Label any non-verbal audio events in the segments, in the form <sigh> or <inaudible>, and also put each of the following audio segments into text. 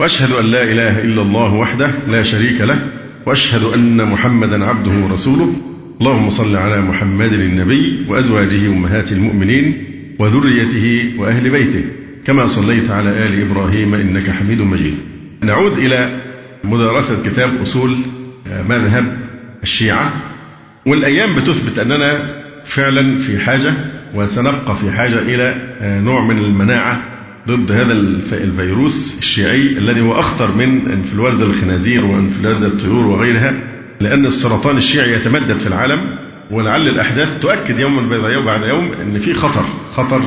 وأشهد أن لا إله إلا الله وحده لا شريك له وأشهد أن محمدا عبده ورسوله. اللهم صل على محمد النبي وأزواجه أمهات المؤمنين وذريته وأهل بيته كما صليت على آل إبراهيم إنك حميد مجيد. نعود إلى مدارسة كتاب أصول مذهب الشيعة. والأيام بتثبت أننا فعلا في حاجة وسنبقى في حاجة إلى نوع من المناعة ضد هذا الفيروس الشيعي الذي هو أخطر من إنفلونزا الخنازير وإنفلونزا الطيور وغيرها لأن السرطان الشيعي يتمدد في العالم ولعل الأحداث تؤكد يوما يوم بعد يوم أن في خطر خطر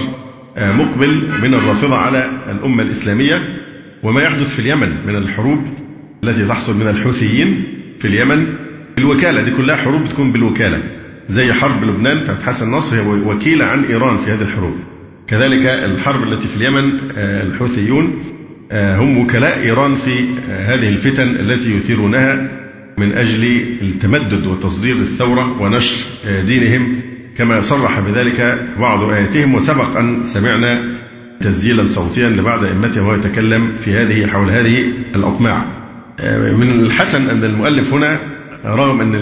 مقبل من الرافضة على الأمة الإسلامية وما يحدث في اليمن من الحروب التي تحصل من الحوثيين في اليمن بالوكالة دي كلها حروب بتكون بالوكالة زي حرب لبنان بتاعت حسن نصر هي وكيلة عن إيران في هذه الحروب. كذلك الحرب التي في اليمن الحوثيون هم وكلاء إيران في هذه الفتن التي يثيرونها من أجل التمدد وتصدير الثورة ونشر دينهم. كما صرح بذلك بعض آياتهم وسبق أن سمعنا تسجيلا صوتيا لبعض أئمته وهو يتكلم في هذه حول هذه الأطماع من الحسن أن المؤلف هنا رغم أن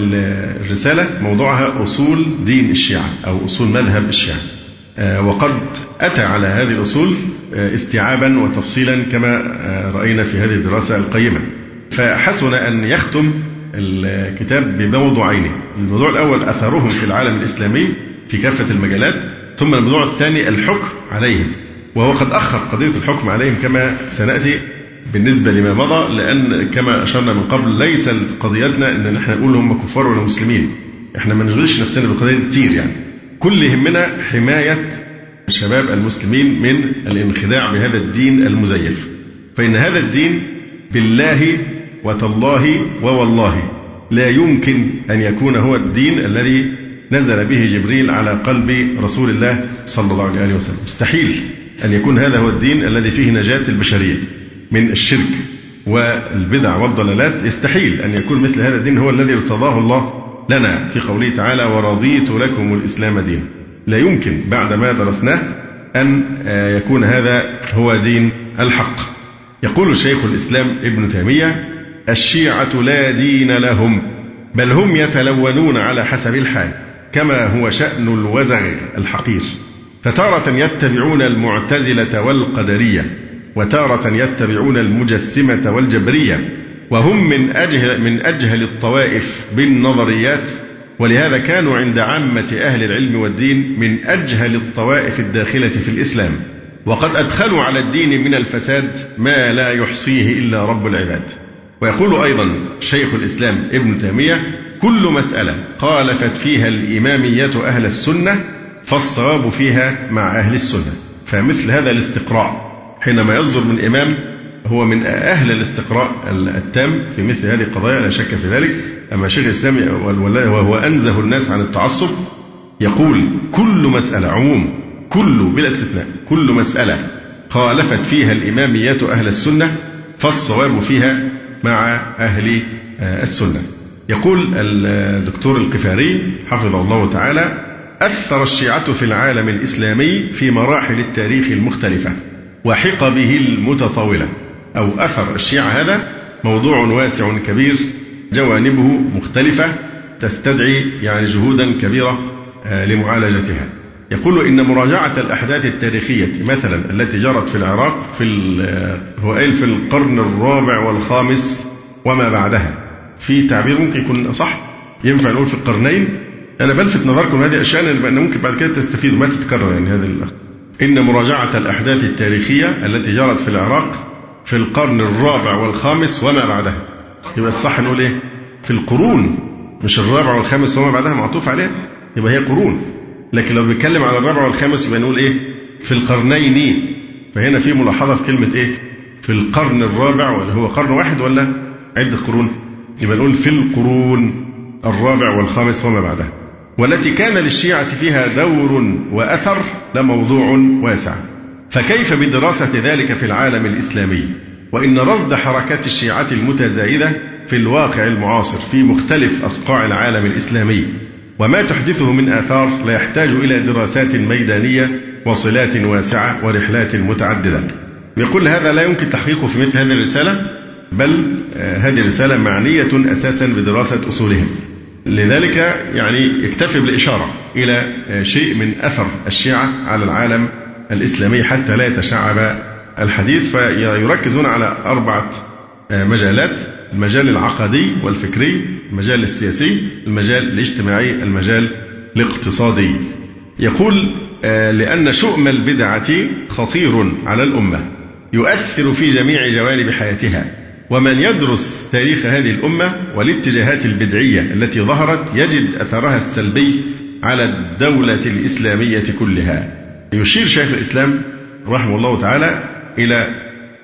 الرسالة موضوعها أصول دين الشيعة أو أصول مذهب الشيعة. وقد أتى على هذه الأصول استيعابا وتفصيلا كما رأينا في هذه الدراسة القيمة. فحسن أن يختم الكتاب بموضوعين. الموضوع الأول أثرهم في العالم الإسلامي في كافة المجالات ثم الموضوع الثاني الحكم عليهم. وهو قد أخر قضية الحكم عليهم كما سنأتي بالنسبة لما مضى لأن كما أشرنا من قبل ليس قضيتنا أن نحن نقول هم كفار ولا مسلمين. إحنا ما نشغلش نفسنا بالقضية كتير يعني. كل يهمنا حماية الشباب المسلمين من الانخداع بهذا الدين المزيف. فإن هذا الدين بالله وتالله ووالله لا يمكن أن يكون هو الدين الذي نزل به جبريل على قلب رسول الله صلى الله عليه وسلم. مستحيل أن يكون هذا هو الدين الذي فيه نجاة البشرية. من الشرك والبدع والضلالات يستحيل أن يكون مثل هذا الدين هو الذي ارتضاه الله لنا في قوله تعالى ورضيت لكم الإسلام دينا لا يمكن بعد ما درسناه أن يكون هذا هو دين الحق. يقول شيخ الإسلام ابن تيمية الشيعة لا دين لهم بل هم يتلونون على حسب الحال كما هو شأن الوزغ الحقير. فتارة يتبعون المعتزلة والقدرية وتارة يتبعون المجسمة والجبرية وهم من أجهل من أجهل الطوائف بالنظريات ولهذا كانوا عند عامة أهل العلم والدين من أجهل الطوائف الداخلة في الإسلام. وقد أدخلوا على الدين من الفساد ما لا يحصيه إلا رب العباد. ويقول أيضا شيخ الإسلام ابن تيمية كل مسألة خالفت فيها الإمامية أهل السنة فالصواب فيها مع أهل السنة. فمثل هذا الاستقراء حينما يصدر من إمام هو من أهل الاستقراء التام في مثل هذه القضايا لا شك في ذلك. أما شيخ الإسلام وهو أنزه الناس عن التعصب يقول كل مسألة عموم كل بلا استثناء كل مسألة خالفت فيها الإمامية أهل السنة فالصواب فيها مع أهل السنة. يقول الدكتور القفاري حفظه الله تعالى أثر الشيعة في العالم الإسلامي في مراحل التاريخ المختلفة وحق به المتطاولة. أو أثر الشيعة هذا موضوع واسع كبير جوانبه مختلفة تستدعي يعني جهودا كبيرة لمعالجتها. يقول إن مراجعة الأحداث التاريخية مثلا التي جرت في العراق في هو قايل في القرن الرابع والخامس وما بعدها. في تعبير ممكن يكون صح ينفع نقول في القرنين؟ أنا بلفت نظركم هذه أشياء لأن ممكن بعد كده تستفيدوا ما تتكرر يعني هذه الأخ. إن مراجعة الأحداث التاريخية التي جرت في العراق في القرن الرابع والخامس وما بعدها. يبقى الصح نقول إيه؟ في القرون مش الرابع والخامس وما بعدها معطوف عليها. يبقى هي قرون. لكن لو بنتكلم على الرابع والخامس يبقى نقول إيه؟ في القرنين. فهنا في ملاحظة في كلمة إيه؟ في القرن الرابع ولا هو قرن واحد ولا عدة قرون؟ يبقى نقول في القرون الرابع والخامس وما بعدها. والتي كان للشيعة فيها دور وأثر لموضوع واسع. فكيف بدراسة ذلك في العالم الإسلامي؟ وإن رصد حركات الشيعة المتزايدة في الواقع المعاصر في مختلف أصقاع العالم الإسلامي وما تحدثه من آثار لا يحتاج إلى دراسات ميدانية وصلات واسعة ورحلات متعددة. يقول هذا لا يمكن تحقيقه في مثل هذه الرسالة بل آه، هذه الرسالة معنية أساسا بدراسة أصولهم. لذلك يعني يكتفي بالإشارة إلى آه، شيء من أثر الشيعة على العالم الإسلامي حتى لا يتشعب الحديث فيركزون على أربعة آه، مجالات المجال العقدي والفكري المجال السياسي المجال الاجتماعي المجال الاقتصادي. يقول آه، لأن شؤم البدعة خطير على الأمة يؤثر في جميع جوانب حياتها ومن يدرس تاريخ هذه الأمة والاتجاهات البدعية التي ظهرت يجد أثرها السلبي على الدولة الإسلامية كلها. يشير شيخ الإسلام رحمه الله تعالى إلى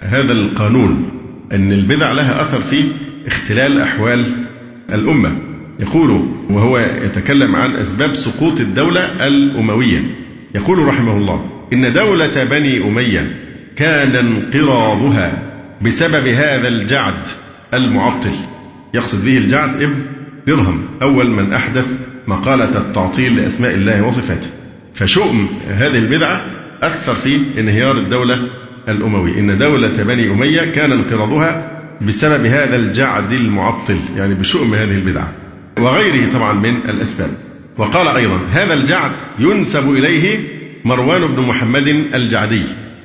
هذا القانون أن البدع لها أثر في اختلال أحوال الأمة. يقول وهو يتكلم عن أسباب سقوط الدولة الأموية. يقول رحمه الله إن دولة بني أمية كان انقراضها بسبب هذا الجعد المعطل. يقصد به الجعد ابن درهم. أول من أحدث مقالة التعطيل لأسماء الله وصفاته. فشؤم هذه البدعة أثر في انهيار الدولة الأموي إن دولة بني أمية كان انقراضها بسبب هذا الجعد المعطل يعني بشؤم هذه البدعة وغيره طبعا من الأسباب. وقال أيضا هذا الجعد ينسب إليه مروان بن محمد الجعدي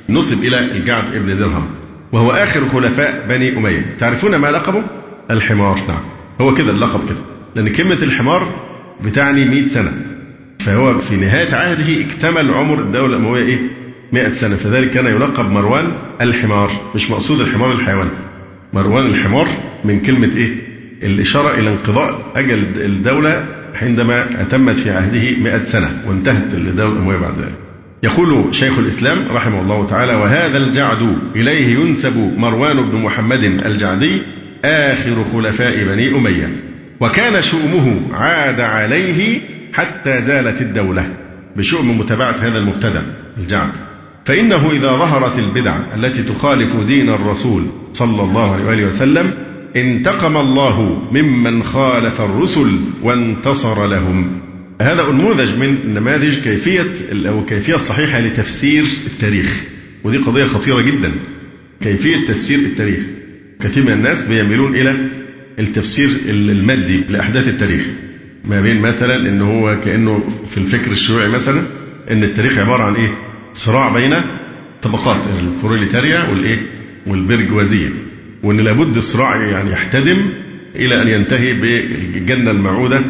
نسب إلى الجعد ابن درهم وهو آخر خلفاء بني أمية. تعرفون ما لقبه؟ الحمار. نعم هو كده اللقب كده لأن كلمة الحمار بتعني 100 سنة. فهو في نهاية عهده اكتمل عمر الدولة الأموية إيه؟ 100 سنة. فذلك كان يلقب مروان الحمار. مش مقصود الحمار الحيوان. مروان الحمار من كلمة إيه؟ الإشارة إلى انقضاء أجل الدولة عندما أتمت في عهده 100 سنة وانتهت الدولة الأموية بعد ذلك. يقول شيخ الإسلام رحمه الله تعالى وهذا الجعد إليه ينسب مروان بن محمد الجعدي آخر خلفاء بني أمية. وكان شؤمه عاد عليه حتى زالت الدولة بشؤم متابعة هذا المبتدع الجعد فإنه إذا ظهرت البدع التي تخالف دين الرسول صلى الله عليه وآله وسلم انتقم الله ممن خالف الرسل وانتصر لهم. هذا نموذج من نماذج كيفية أو الكيفية الصحيحة لتفسير التاريخ. ودي قضية خطيرة جدا. كيفية تفسير التاريخ. كثير من الناس بيميلون إلى التفسير المادي لأحداث التاريخ. ما بين مثلا إن هو كأنه في الفكر الشيوعي مثلا إن التاريخ عبارة عن إيه؟ صراع بين طبقات البروليتاريا والإيه؟ والبرجوازيه وإن لابد الصراع يعني يحتدم إلى أن ينتهي بالجنة الموعودة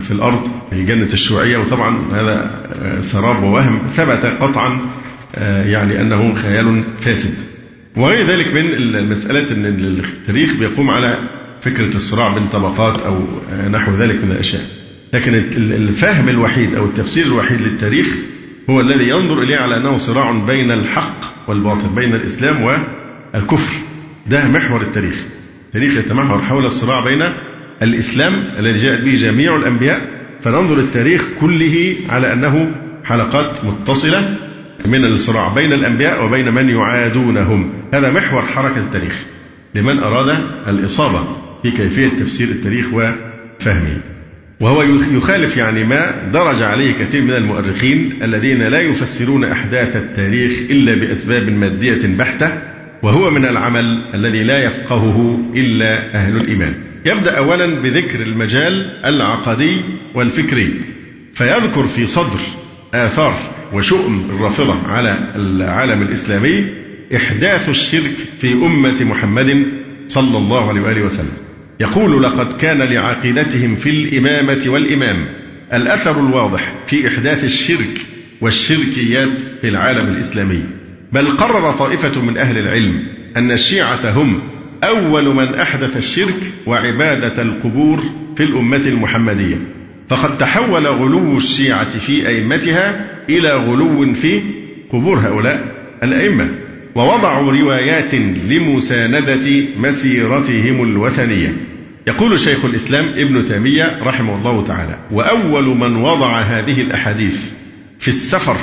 في الأرض الجنة الشيوعية وطبعا هذا سراب ووهم ثبت قطعا يعني أنه خيال فاسد. وغير ذلك من المسألة أن التاريخ بيقوم على فكرة الصراع بين طبقات أو نحو ذلك من الأشياء. لكن الفهم الوحيد أو التفسير الوحيد للتاريخ هو الذي ينظر إليه على أنه صراع بين الحق والباطل بين الإسلام والكفر. ده محور التاريخ. التاريخ يتمحور حول الصراع بين الإسلام الذي جاءت به جميع الأنبياء. فننظر التاريخ كله على أنه حلقات متصلة من الصراع بين الأنبياء وبين من يعادونهم. هذا محور حركة التاريخ لمن أراد الإصابة. في كيفية تفسير التاريخ وفهمه. وهو يخالف يعني ما درج عليه كثير من المؤرخين الذين لا يفسرون أحداث التاريخ إلا بأسباب مادية بحتة وهو من العمل الذي لا يفقهه إلا أهل الإيمان. يبدأ أولا بذكر المجال العقدي والفكري فيذكر في صدر آثار وشؤم الرافضة على العالم الإسلامي إحداث الشرك في أمة محمد صلى الله عليه وآله وسلم. يقول لقد كان لعقيدتهم في الإمامة والإمام الأثر الواضح في إحداث الشرك والشركيات في العالم الإسلامي. بل قرر طائفة من أهل العلم أن الشيعة هم أول من أحدث الشرك وعبادة القبور في الأمة المحمدية. فقد تحول غلو الشيعة في أئمتها إلى غلو في قبور هؤلاء الأئمة. ووضعوا روايات لمساندة مسيرتهم الوثنية. يقول شيخ الإسلام ابن تيمية رحمه الله تعالى وأول من وضع هذه الأحاديث في السفر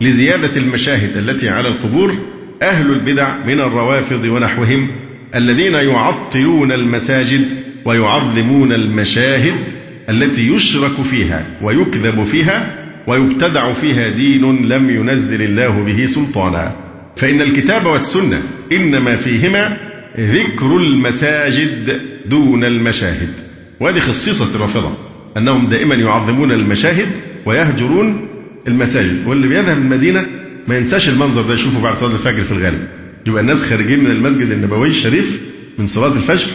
لزيادة المشاهد التي على القبور أهل البدع من الروافض ونحوهم الذين يعطلون المساجد ويعظمون المشاهد التي يشرك فيها ويكذب فيها ويبتدع فيها دين لم ينزل الله به سلطانا. فإن الكتاب والسنة إنما فيهما ذكر المساجد دون المشاهد وهذه خصيصة الرافضة أنهم دائما يعظمون المشاهد ويهجرون المساجد واللي بيذهب المدينة ما ينساش المنظر ده يشوفه بعد صلاة الفجر في الغالب. يبقى الناس خارجين من المسجد النبوي الشريف من صلاة الفجر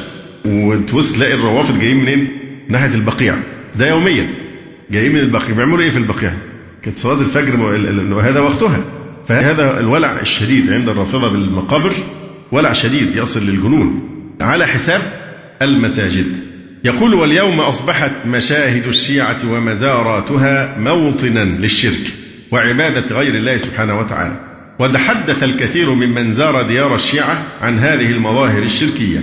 وتبص تلاقي الروافد جايين منين؟ ناحية البقيع. ده يوميا. جايين من البقيع. بيعملوا إيه في البقيع؟ كانت صلاة الفجر وهذا وقتها. فهذا الولع الشديد عند الرافضة بالمقابر ولع شديد يصل للجنون على حساب المساجد. يقول واليوم أصبحت مشاهد الشيعة ومزاراتها موطنا للشرك وعبادة غير الله سبحانه وتعالى. وتحدث الكثير ممن زار ديار الشيعة عن هذه المظاهر الشركية.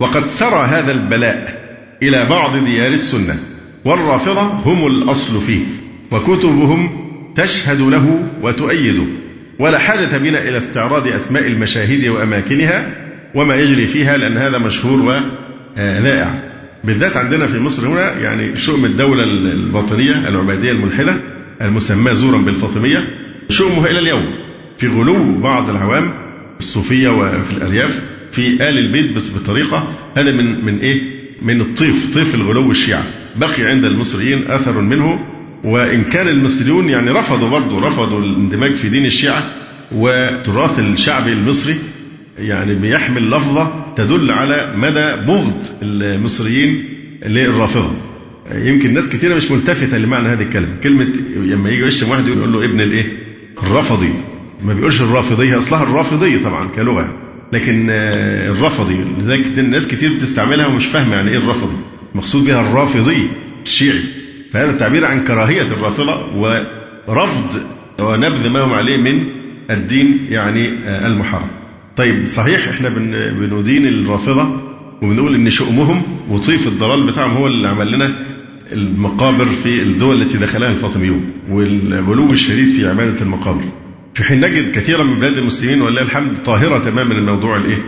وقد سرى هذا البلاء إلى بعض ديار السنة. والرافضة هم الأصل فيه وكتبهم تشهد له وتؤيده. ولا حاجة بنا إلى استعراض أسماء المشاهد وأماكنها وما يجري فيها لأن هذا مشهور وذائع بالذات عندنا في مصر هنا يعني شؤم الدولة الباطنية العبادية الملحدة المسماة زورا بالفاطمية شؤمها إلى اليوم في غلو بعض العوام الصوفية وفي الأرياف في آل البيت بس بطريقة هذا من من إيه؟ من الطيف طيف الغلو الشيعة بقي عند المصريين أثر منه وإن كان المصريون يعني رفضوا برضه رفضوا الاندماج في دين الشيعة وتراث الشعب المصري يعني بيحمل لفظة تدل على مدى بغض المصريين للرافضة. يمكن ناس كثيرة مش ملتفتة لمعنى هذه الكلمة. كلمة لما يجي يشتم واحد يقول له ابن الإيه؟ الرفضي ما بيقولش الرافضية أصلها الرافضية طبعا كلغة. لكن الرفضي لذلك ناس كتير بتستعملها ومش فاهمة يعني إيه الرفضي مقصود بها الرافضي الشيعي. فهذا تعبير عن كراهية الرافضة ورفض ونبذ ما هم عليه من الدين يعني المحرم. طيب صحيح إحنا بندين الرافضة وبنقول إن شؤمهم وطيف الضلال بتاعهم هو اللي عمل لنا المقابر في الدول التي دخلها الفاطميون والغلو الشديد في عبادة المقابر. في حين نجد كثيرا من بلاد المسلمين ولله الحمد طاهرة تماما الموضوع الإيه؟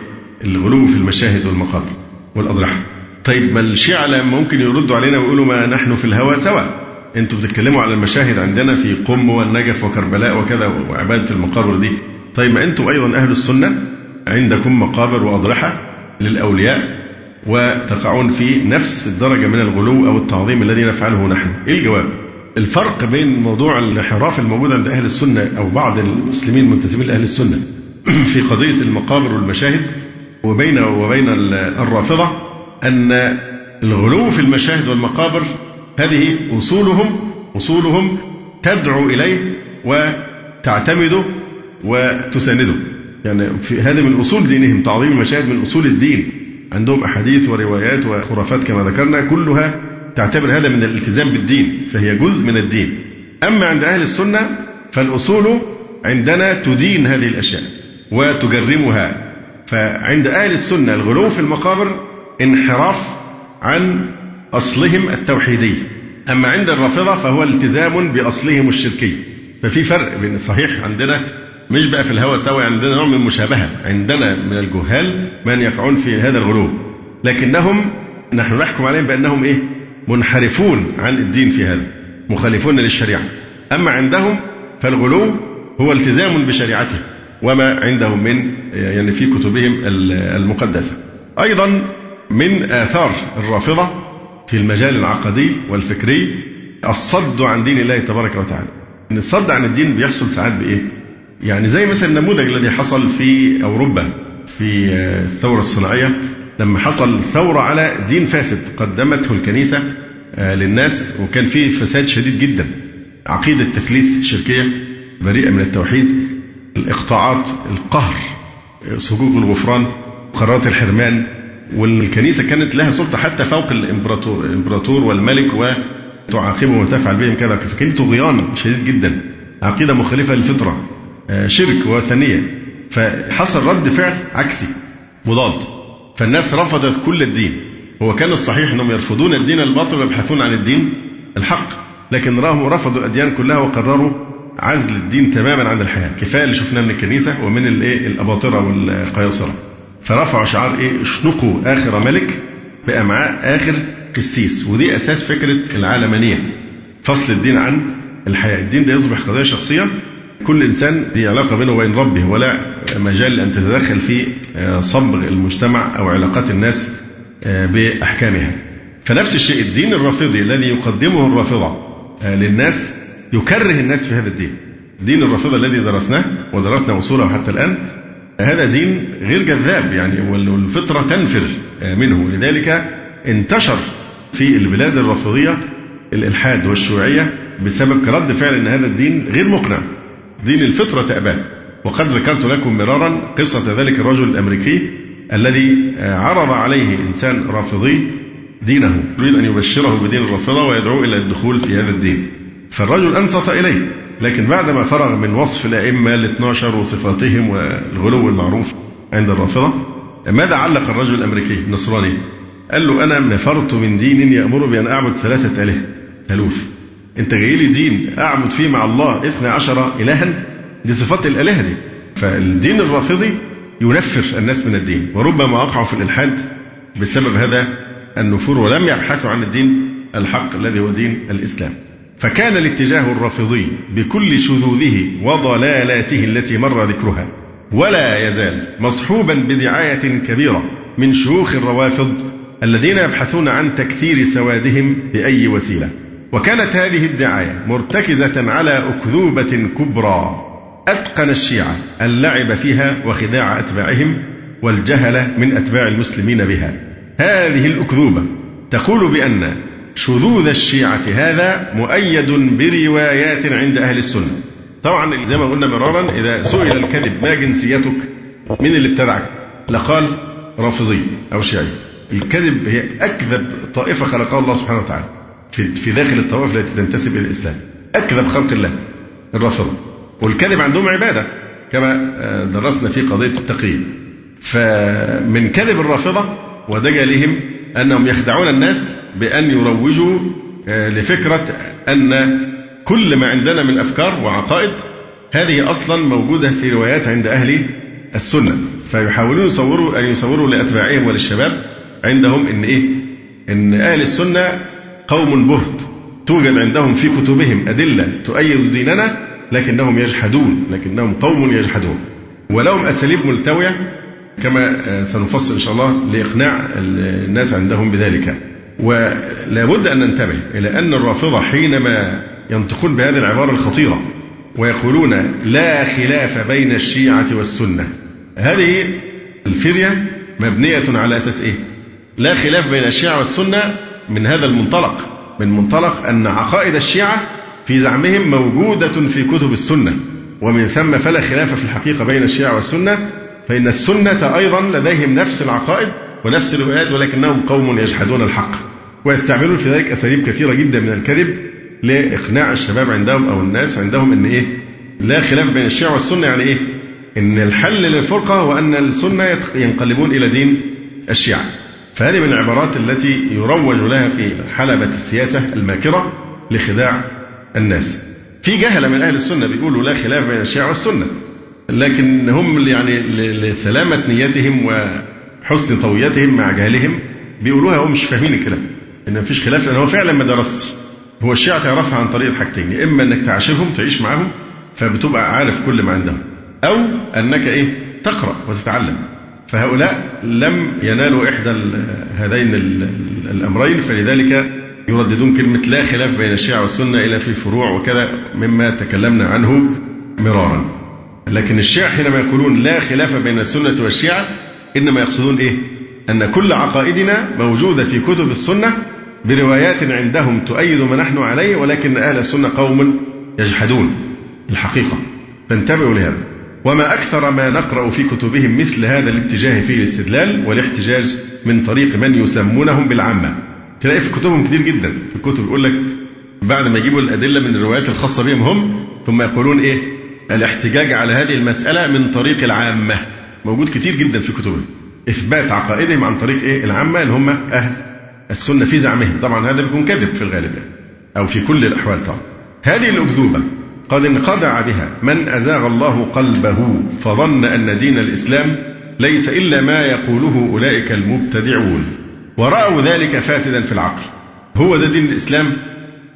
الغلو في المشاهد والمقابر والأضرحة طيب ما الشيعة ممكن يردوا علينا ويقولوا ما نحن في الهوى سوا؟ أنتوا بتتكلموا على المشاهد عندنا في قم والنجف وكربلاء وكذا وعبادة المقابر دي طيب ما أنتم أيضا أهل السنة عندكم مقابر وأضرحة للأولياء وتقعون في نفس الدرجة من الغلو أو التعظيم الذي نفعله نحن. إيه الجواب؟ الفرق بين موضوع الانحراف الموجود عند أهل السنة أو بعض المسلمين المنتسبين لأهل السنة <clears throat> في قضية المقابر والمشاهد وبين وبين الرافضة أن الغلو في المشاهد والمقابر هذه أصولهم أصولهم تدعو إليه وتعتمده وتسانده يعني في هذا من أصول دينهم تعظيم المشاهد من أصول الدين. عندهم أحاديث وروايات وخرافات كما ذكرنا كلها تعتبر هذا من الالتزام بالدين فهي جزء من الدين. أما عند أهل السنة فالأصول عندنا تدين هذه الأشياء وتجرمها. فعند أهل السنة الغلو في المقابر انحراف عن أصلهم التوحيدي. أما عند الرافضة فهو التزام بأصلهم الشركي. ففي فرق بين صحيح عندنا مش بقى في الهوى سوا عندنا نوع من المشابهة. عندنا من الجهال من يقعون في هذا الغلو. لكنهم نحن نحكم عليهم بأنهم إيه؟ منحرفون عن الدين في هذا مخالفون للشريعة. أما عندهم فالغلو هو التزام بشريعته وما عندهم من يعني في كتبهم المقدسة. أيضا من آثار الرافضة في المجال العقدي والفكري الصد عن دين الله تبارك وتعالى. ان الصد عن الدين بيحصل ساعات بإيه؟ يعني زي مثلا النموذج الذي حصل في أوروبا في الثورة الصناعية. لما حصل ثورة على دين فاسد قدمته الكنيسة للناس وكان فيه فساد شديد جدا. عقيدة تثليث شركية بريئة من التوحيد الإقطاعات القهر صكوك الغفران قرارات الحرمان. والكنيسة كانت لها سلطة حتى فوق الامبراطور الإمبراطور والملك وتعاقبه وتفعل بهم كذا. فكان طغيان شديد جدا. عقيدة مخالفة للفطرة شرك وثنية. فحصل رد فعل عكسي مضاد. فالناس رفضت كل الدين. هو كان الصحيح أنهم يرفضون الدين الباطل ويبحثون عن الدين الحق. لكن راهم رفضوا الأديان كلها وقرروا عزل الدين تماما عن الحياة. كفاية اللي شفناه من الكنيسة ومن الإيه؟ الأباطرة والقياصرة. فرفعوا شعار إيه؟ اشنقوا آخر ملك بأمعاء آخر قسيس. ودي أساس فكرة العالمانية. فصل الدين عن الحياة. الدين ده يصبح قضية شخصية. كل إنسان دي علاقة بينه وبين ربه. ولا مجال أن تتدخل في آه، صبغ المجتمع أو علاقات الناس آه، بأحكامها. فنفس الشيء الدين الرافضي الذي يقدمه الرافضة آه، للناس يكره الناس في هذا الدين. دين الرافضه الذي درسناه ودرسنا أصوله حتى الآن هذا دين غير جذاب يعني والفطرة تنفر منه. لذلك انتشر في البلاد الرافضية الإلحاد والشيوعية بسبب رد فعل إن هذا الدين غير مقنع. دين الفطرة تأباه وقد ذكرت لكم مرارا قصة ذلك الرجل الأمريكي الذي عرض عليه إنسان رافضي دينه. يريد أن يبشره بدين الرافضة ويدعوه إلى الدخول في هذا الدين. فالرجل أنصت إليه. لكن بعدما فرغ من وصف الأئمة ال 12 وصفاتهم والغلو المعروف عند الرافضة ماذا علق الرجل الأمريكي النصراني؟ قال له أنا نفرت من دين يأمر بأن أعبد ثلاثة آلهة ثالوث. أنت جاي لي دين أعبد فيه مع الله اثنى عشر إلها؟ دي صفات الآلهة دي. فالدين الرافضي ينفر الناس من الدين وربما وقعوا في الإلحاد بسبب هذا النفور ولم يبحثوا عن الدين الحق الذي هو دين الإسلام. فكان الاتجاه الرافضي بكل شذوذه وضلالاته التي مر ذكرها ولا يزال مصحوبا بدعاية كبيرة من شيوخ الروافض الذين يبحثون عن تكثير سوادهم بأي وسيلة. وكانت هذه الدعاية مرتكزة على أكذوبة كبرى أتقن الشيعة اللعب فيها وخداع أتباعهم والجهلة من أتباع المسلمين بها. هذه الأكذوبة تقول بأن شذوذ الشيعة. هذا مؤيد بروايات عند أهل السنة. طبعا زي ما قلنا مرارا إذا سئل الكذب ما جنسيتك؟ من اللي ابتدعك؟ لقال رافضي أو شيعي. الكذب هي أكذب طائفة خلقها الله سبحانه وتعالى. في في داخل الطوائف التي تنتسب إلى الإسلام. أكذب خلق الله الرافضه والكذب عندهم عبادة كما آه، درسنا في قضية التقييد. فمن كذب الرافضة ودجلهم أنهم يخدعون الناس بأن يروجوا آه، لفكرة أن كل ما عندنا من أفكار وعقائد هذه أصلا موجودة في روايات عند أهل السنة. فيحاولون يصوروا أن يصوروا لأتباعهم وللشباب. عندهم إن إيه؟ إن أهل السنة قوم بهت. توجد عندهم في كتبهم أدلة تؤيد ديننا لكنهم يجحدون لكنهم قوم يجحدون. ولهم أساليب ملتوية كما آه، سنفصل إن شاء الله لإقناع الناس عندهم بذلك ولا بد أن ننتبه إلى أن الرافضة حينما ينطقون بهذه العبارة الخطيرة ويقولون لا خلاف بين الشيعة والسنة هذه الفرية مبنية على أساس إيه؟ لا خلاف بين الشيعة والسنة من هذا المنطلق من منطلق أن عقائد الشيعة في زعمهم موجودة في كتب السنة ومن ثم فلا خلاف في الحقيقة بين الشيعة والسنة فإن السنة أيضا لديهم نفس العقائد ونفس الروايات ولكنهم قوم يجحدون الحق ويستعملون في ذلك أساليب كثيرة جدا من الكذب لإقناع الشباب عندهم أو الناس عندهم أن إيه؟ لا خلاف بين الشيعة والسنة يعني إيه؟ أن الحل للفرقة هو أن السنة ينقلبون إلى دين الشيعة. فهذه من العبارات التي يروج لها في حلبة السياسة الماكرة لخداع الناس. في جهلة من أهل السنة بيقولوا لا خلاف بين الشيعة والسنة. لكن هم يعني لسلامة نيتهم وحسن طويتهم مع جهلهم بيقولوها هم مش فاهمين الكلام. إن مفيش خلاف لأن هو فعلا ما درسش هو الشيعة تعرفها عن طريق حاجتين يا إما إنك تعاشرهم تعيش معاهم فبتبقى عارف كل ما عندهم أو إنك إيه؟ تقرأ وتتعلم. فهؤلاء لم ينالوا إحدى هذين الأمرين فلذلك يرددون كلمة لا خلاف بين الشيعة والسنة إلا في فروع وكذا مما تكلمنا عنه مرارا. لكن الشيعة حينما يقولون لا خلاف بين السنة والشيعة إنما يقصدون إيه؟ أن كل عقائدنا موجودة في كتب السنة بروايات عندهم تؤيد ما نحن عليه ولكن أهل السنة قوم يجحدون الحقيقة. فانتبهوا لهذا. وما أكثر ما نقرأ في كتبهم مثل هذا الاتجاه في الاستدلال والاحتجاج من طريق من يسمونهم بالعامة. تلاقي في كتبهم كتير جدا. في الكتب يقول لك بعد ما يجيبوا الأدلة من الروايات الخاصة بهم هم ثم يقولون إيه؟ الاحتجاج على هذه المسألة من طريق العامة. موجود كتير جدا في كتبهم إثبات عقائدهم عن طريق إيه؟ العامة اللي هم أهل السنة في زعمهم. طبعا هذا بيكون كذب في الغالب يعني. أو في كل الأحوال طبعا. هذه الأكذوبة قد انخدع بها. من أزاغ الله قلبه فظن أن دين الإسلام ليس إلا ما يقوله أولئك المبتدعون. ورأوا ذلك فاسدا في العقل. هو ده دين الإسلام؟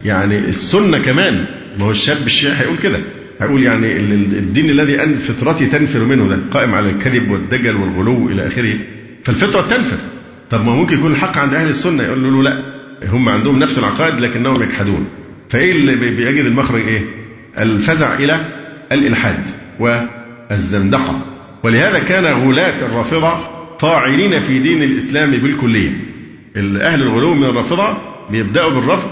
يعني السنة كمان. ما هو الشاب الشيعي هيقول كده. هيقول يعني الدين الذي أن فطرتي تنفر منه ده قائم على الكذب والدجل والغلو إلى آخره. فالفطرة تنفر. طب ما ممكن يكون الحق عند أهل السنة يقول له لا هم عندهم نفس العقائد لكنهم يجحدون. فإيه اللي بيجد المخرج إيه؟ الفزع إلى الإلحاد والزندقة. ولهذا كان غلاة الرافضة طاعنين في دين الإسلام بالكلية. أهل الغلو من الرافضة بيبدأوا بالرفض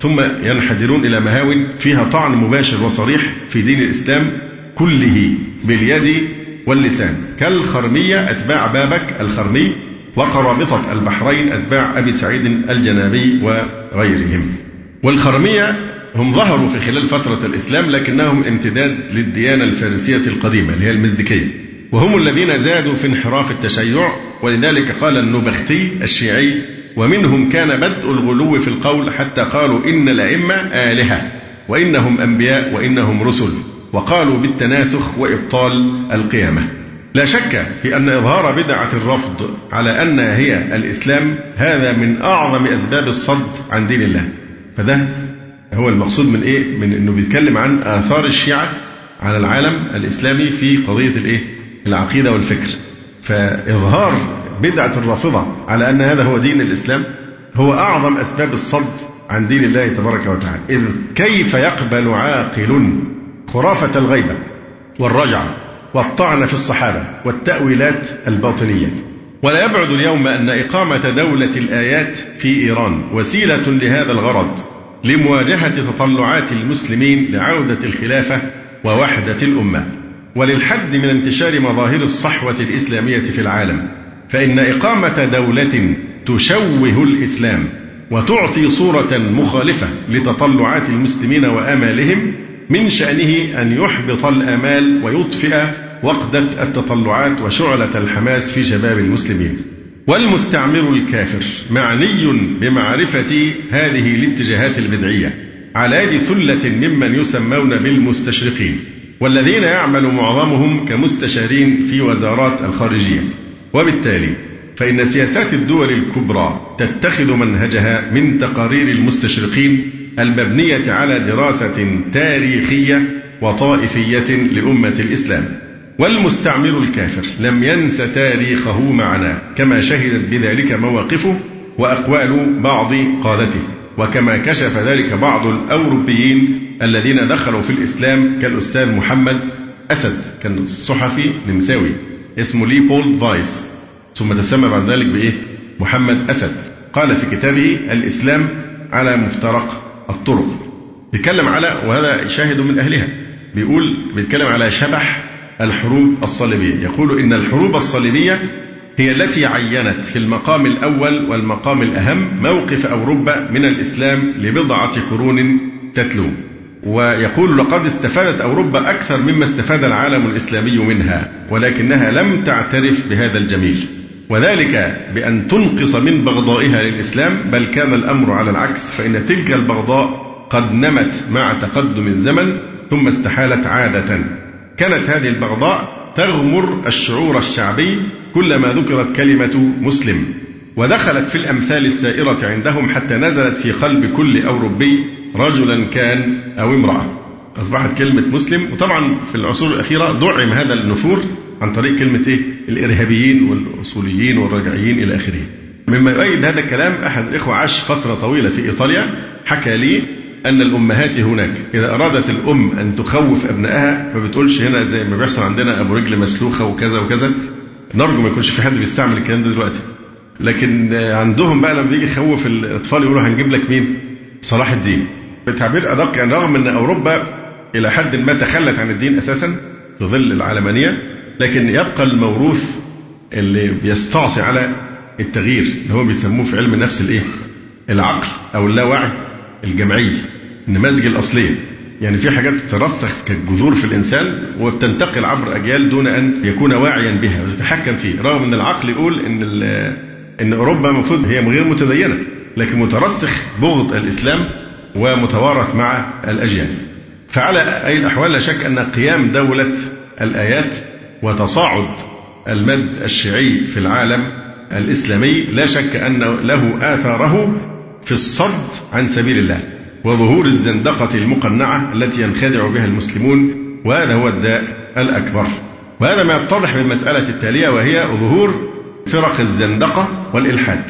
ثم ينحدرون إلى مهاو فيها طعن مباشر وصريح في دين الإسلام كله باليد واللسان. كالخرمية أتباع بابك الخرمي وقرابطة البحرين أتباع أبي سعيد الجنابي وغيرهم. والخرمية هم ظهروا في خلال فترة الإسلام لكنهم امتداد للديانة الفارسية القديمة اللي هي المزدكية وهم الذين زادوا في انحراف التشيع ولذلك قال النبختي الشيعي ومنهم كان بدء الغلو في القول حتى قالوا إن الأئمة آلهة وإنهم أنبياء وإنهم رسل وقالوا بالتناسخ وإبطال القيامة لا شك في أن إظهار بدعة الرفض على أنها هي الإسلام هذا من أعظم أسباب الصد عن دين الله فده هو المقصود من إيه؟ من إنه بيتكلم عن آثار الشيعة على العالم الإسلامي في قضية الإيه؟ العقيدة والفكر فإظهار بدعة الرافضة على أن هذا هو دين الإسلام هو أعظم أسباب الصد عن دين الله تبارك وتعالى. إذ كيف يقبل عاقل خرافة الغيبة والرجعة والطعن في الصحابة والتأويلات الباطنية؟ ولا يبعد اليوم أن إقامة دولة الآيات في إيران وسيلة لهذا الغرض لمواجهة تطلعات المسلمين لعودة الخلافة ووحدة الأمة وللحد من انتشار مظاهر الصحوة الإسلامية في العالم. فإن إقامة دولة تشوه الإسلام وتعطي صورة مخالفة لتطلعات المسلمين وآمالهم من شأنه أن يحبط الآمال ويطفئ وقدة التطلعات وشعلة الحماس في شباب المسلمين. والمستعمر الكافر معني بمعرفة هذه الاتجاهات البدعية على يد ثلة ممن يسمون بالمستشرقين والذين يعمل معظمهم كمستشارين في وزارات الخارجية وبالتالي فإن سياسات الدول الكبرى تتخذ منهجها من تقارير المستشرقين المبنية على دراسة تاريخية وطائفية لأمة الإسلام. والمستعمر الكافر لم ينس تاريخه معنا كما شهدت بذلك مواقفه وأقوال بعض قادته وكما كشف ذلك بعض الأوروبيين الذين دخلوا في الإسلام كالأستاذ محمد أسد كان صحفي نمساوي. اسمه ليوبولد فايس. ثم تسمى بعد ذلك بإيه؟ محمد أسد. قال في كتابه الإسلام على مفترق الطرق. بيتكلم على وهذا شاهد من أهلها. بيقول بيتكلم على شبح الحروب الصليبية. يقول إن الحروب الصليبية هي التي عينت في المقام الأول والمقام الأهم موقف أوروبا من الإسلام لبضعة قرون تتلو. ويقول لقد استفادت أوروبا أكثر مما استفاد العالم الإسلامي منها ولكنها لم تعترف بهذا الجميل. وذلك بأن تنقص من بغضائها للإسلام بل كان الأمر على العكس فإن تلك البغضاء قد نمت مع تقدم الزمن ثم استحالت عادة. كانت هذه البغضاء تغمر الشعور الشعبي كلما ذكرت كلمة مسلم. ودخلت في الأمثال السائرة عندهم حتى نزلت في قلب كل أوروبي رجلا كان أو امرأة. أصبحت كلمة مسلم وطبعا في العصور الأخيرة دعم هذا النفور عن طريق كلمة إيه؟ الإرهابيين والأصوليين والرجعيين إلى آخره. مما يؤيد هذا الكلام أحد الإخوة عاش فترة طويلة في إيطاليا حكى لي أن الأمهات هناك إذا أرادت الأم أن تخوف أبنائها ما بتقولش هنا زي ما بيحصل عندنا أبو رجل مسلوخة وكذا وكذا. نرجو ما يكونش في حد بيستعمل الكلام ده دلوقتي. لكن عندهم بقى لما بيجي يخوف الأطفال يقولوا هنجيب لك مين؟ صلاح الدين. بتعبير أدق يعني رغم أن أوروبا إلى حد ما تخلت عن الدين أساسا في ظل العلمانية لكن يبقى الموروث اللي بيستعصي على التغيير اللي هو بيسموه في علم النفس الإيه؟ العقل أو اللاوعي الجمعي النماذج الأصلية يعني في حاجات ترسخ كالجذور في الإنسان وبتنتقل عبر أجيال دون أن يكون واعيا بها ويتحكم فيه رغم أن العقل يقول أن أن أوروبا المفروض هي غير متدينة لكن مترسخ بغض الإسلام ومتوارث مع الأجيال. فعلى أي الأحوال لا شك أن قيام دولة الآيات وتصاعد المد الشيعي في العالم الإسلامي لا شك أن له آثاره في الصد عن سبيل الله وظهور الزندقة المقنعة التي ينخدع بها المسلمون وهذا هو الداء الأكبر. وهذا ما يتضح من المسألة التالية وهي ظهور فرق الزندقة والإلحاد.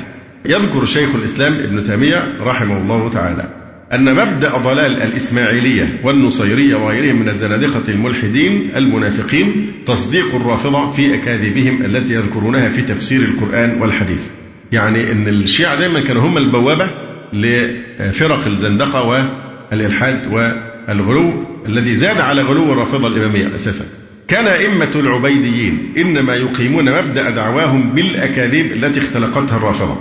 يذكر شيخ الإسلام ابن تيمية رحمه الله تعالى. أن مبدأ ضلال الإسماعيلية والنصيرية وغيرهم من الزنادقة الملحدين المنافقين تصديق الرافضة في أكاذيبهم التي يذكرونها في تفسير القرآن والحديث. يعني أن الشيعة دائما كانوا هم البوابة لفرق الزندقة والإلحاد والغلو الذي زاد على غلو الرافضة الإمامية أساسا. كان أئمة العبيديين إنما يقيمون مبدأ دعواهم بالأكاذيب التي اختلقتها الرافضة.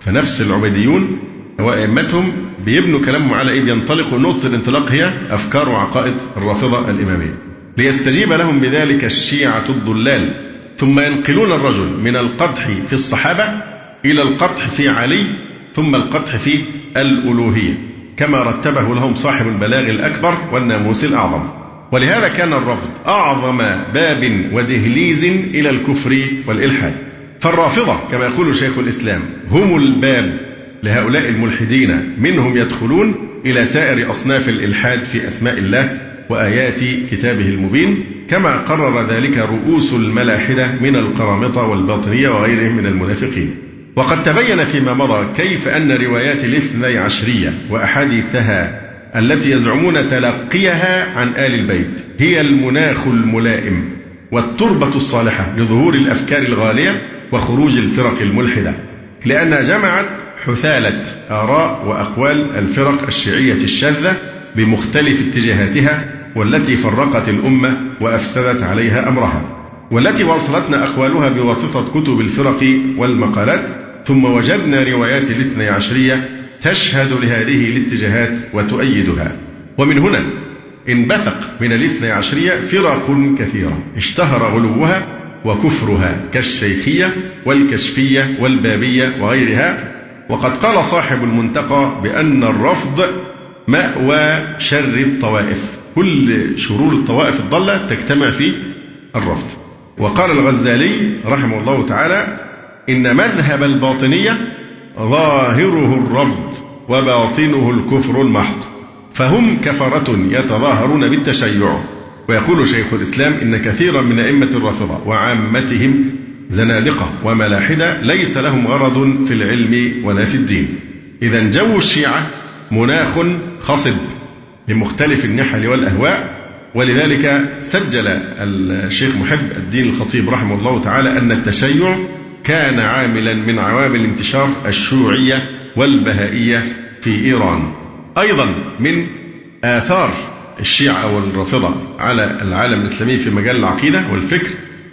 فنفس العبيديون وأئمتهم بيبنوا كلامهم على إيه؟ بينطلقوا نقطة الانطلاق هي أفكار وعقائد الرافضة الإمامية. ليستجيب لهم بذلك الشيعة الضلال. ثم ينقلون الرجل من القدح في الصحابة إلى القدح في علي ثم القدح في الألوهية. كما رتبه لهم صاحب البلاغ الأكبر والناموس الأعظم. ولهذا كان الرفض أعظم باب ودهليز إلى الكفر والإلحاد. فالرافضة كما يقول شيخ الإسلام هم الباب لهؤلاء الملحدين منهم يدخلون إلى سائر أصناف الإلحاد في أسماء الله وآيات كتابه المبين كما قرر ذلك رؤوس الملاحدة من القرامطة والباطنية وغيرهم من المنافقين. وقد تبين فيما مضى كيف أن روايات الاثني عشرية وأحاديثها التي يزعمون تلقيها عن آل البيت هي المناخ الملائم والتربة الصالحة لظهور الأفكار الغالية وخروج الفرق الملحدة لأنها جمعت حثالة آراء وأقوال الفرق الشيعية الشاذة بمختلف اتجاهاتها والتي فرقت الأمة وأفسدت عليها أمرها والتي وصلتنا أقوالها بواسطة كتب الفرق والمقالات ثم وجدنا روايات الاثني عشرية تشهد لهذه الاتجاهات وتؤيدها. ومن هنا انبثق من الاثني عشرية فرق كثيرة اشتهر غلوها وكفرها كالشيخية والكشفية والبابية وغيرها وقد قال صاحب المنتقى بأن الرفض مأوى شر الطوائف. كل شرور الطوائف الضالة تجتمع في الرفض. وقال الغزالي رحمه الله تعالى إن مذهب الباطنية ظاهره الرفض وباطنه الكفر المحض فهم كفرة يتظاهرون بالتشيع. ويقول شيخ الإسلام إن كثيرا من أئمة الرافضة وعامتهم زنادقة وملاحدة ليس لهم غرض في العلم ولا في الدين. إذا جو الشيعة مناخ خصب لمختلف النحل والأهواء ولذلك سجل الشيخ محب الدين الخطيب رحمه الله تعالى أن التشيع كان عاملا من عوامل انتشار الشيوعية والبهائية في إيران. أيضا من آثار الشيعة والرافضة على العالم الإسلامي في مجال العقيدة والفكر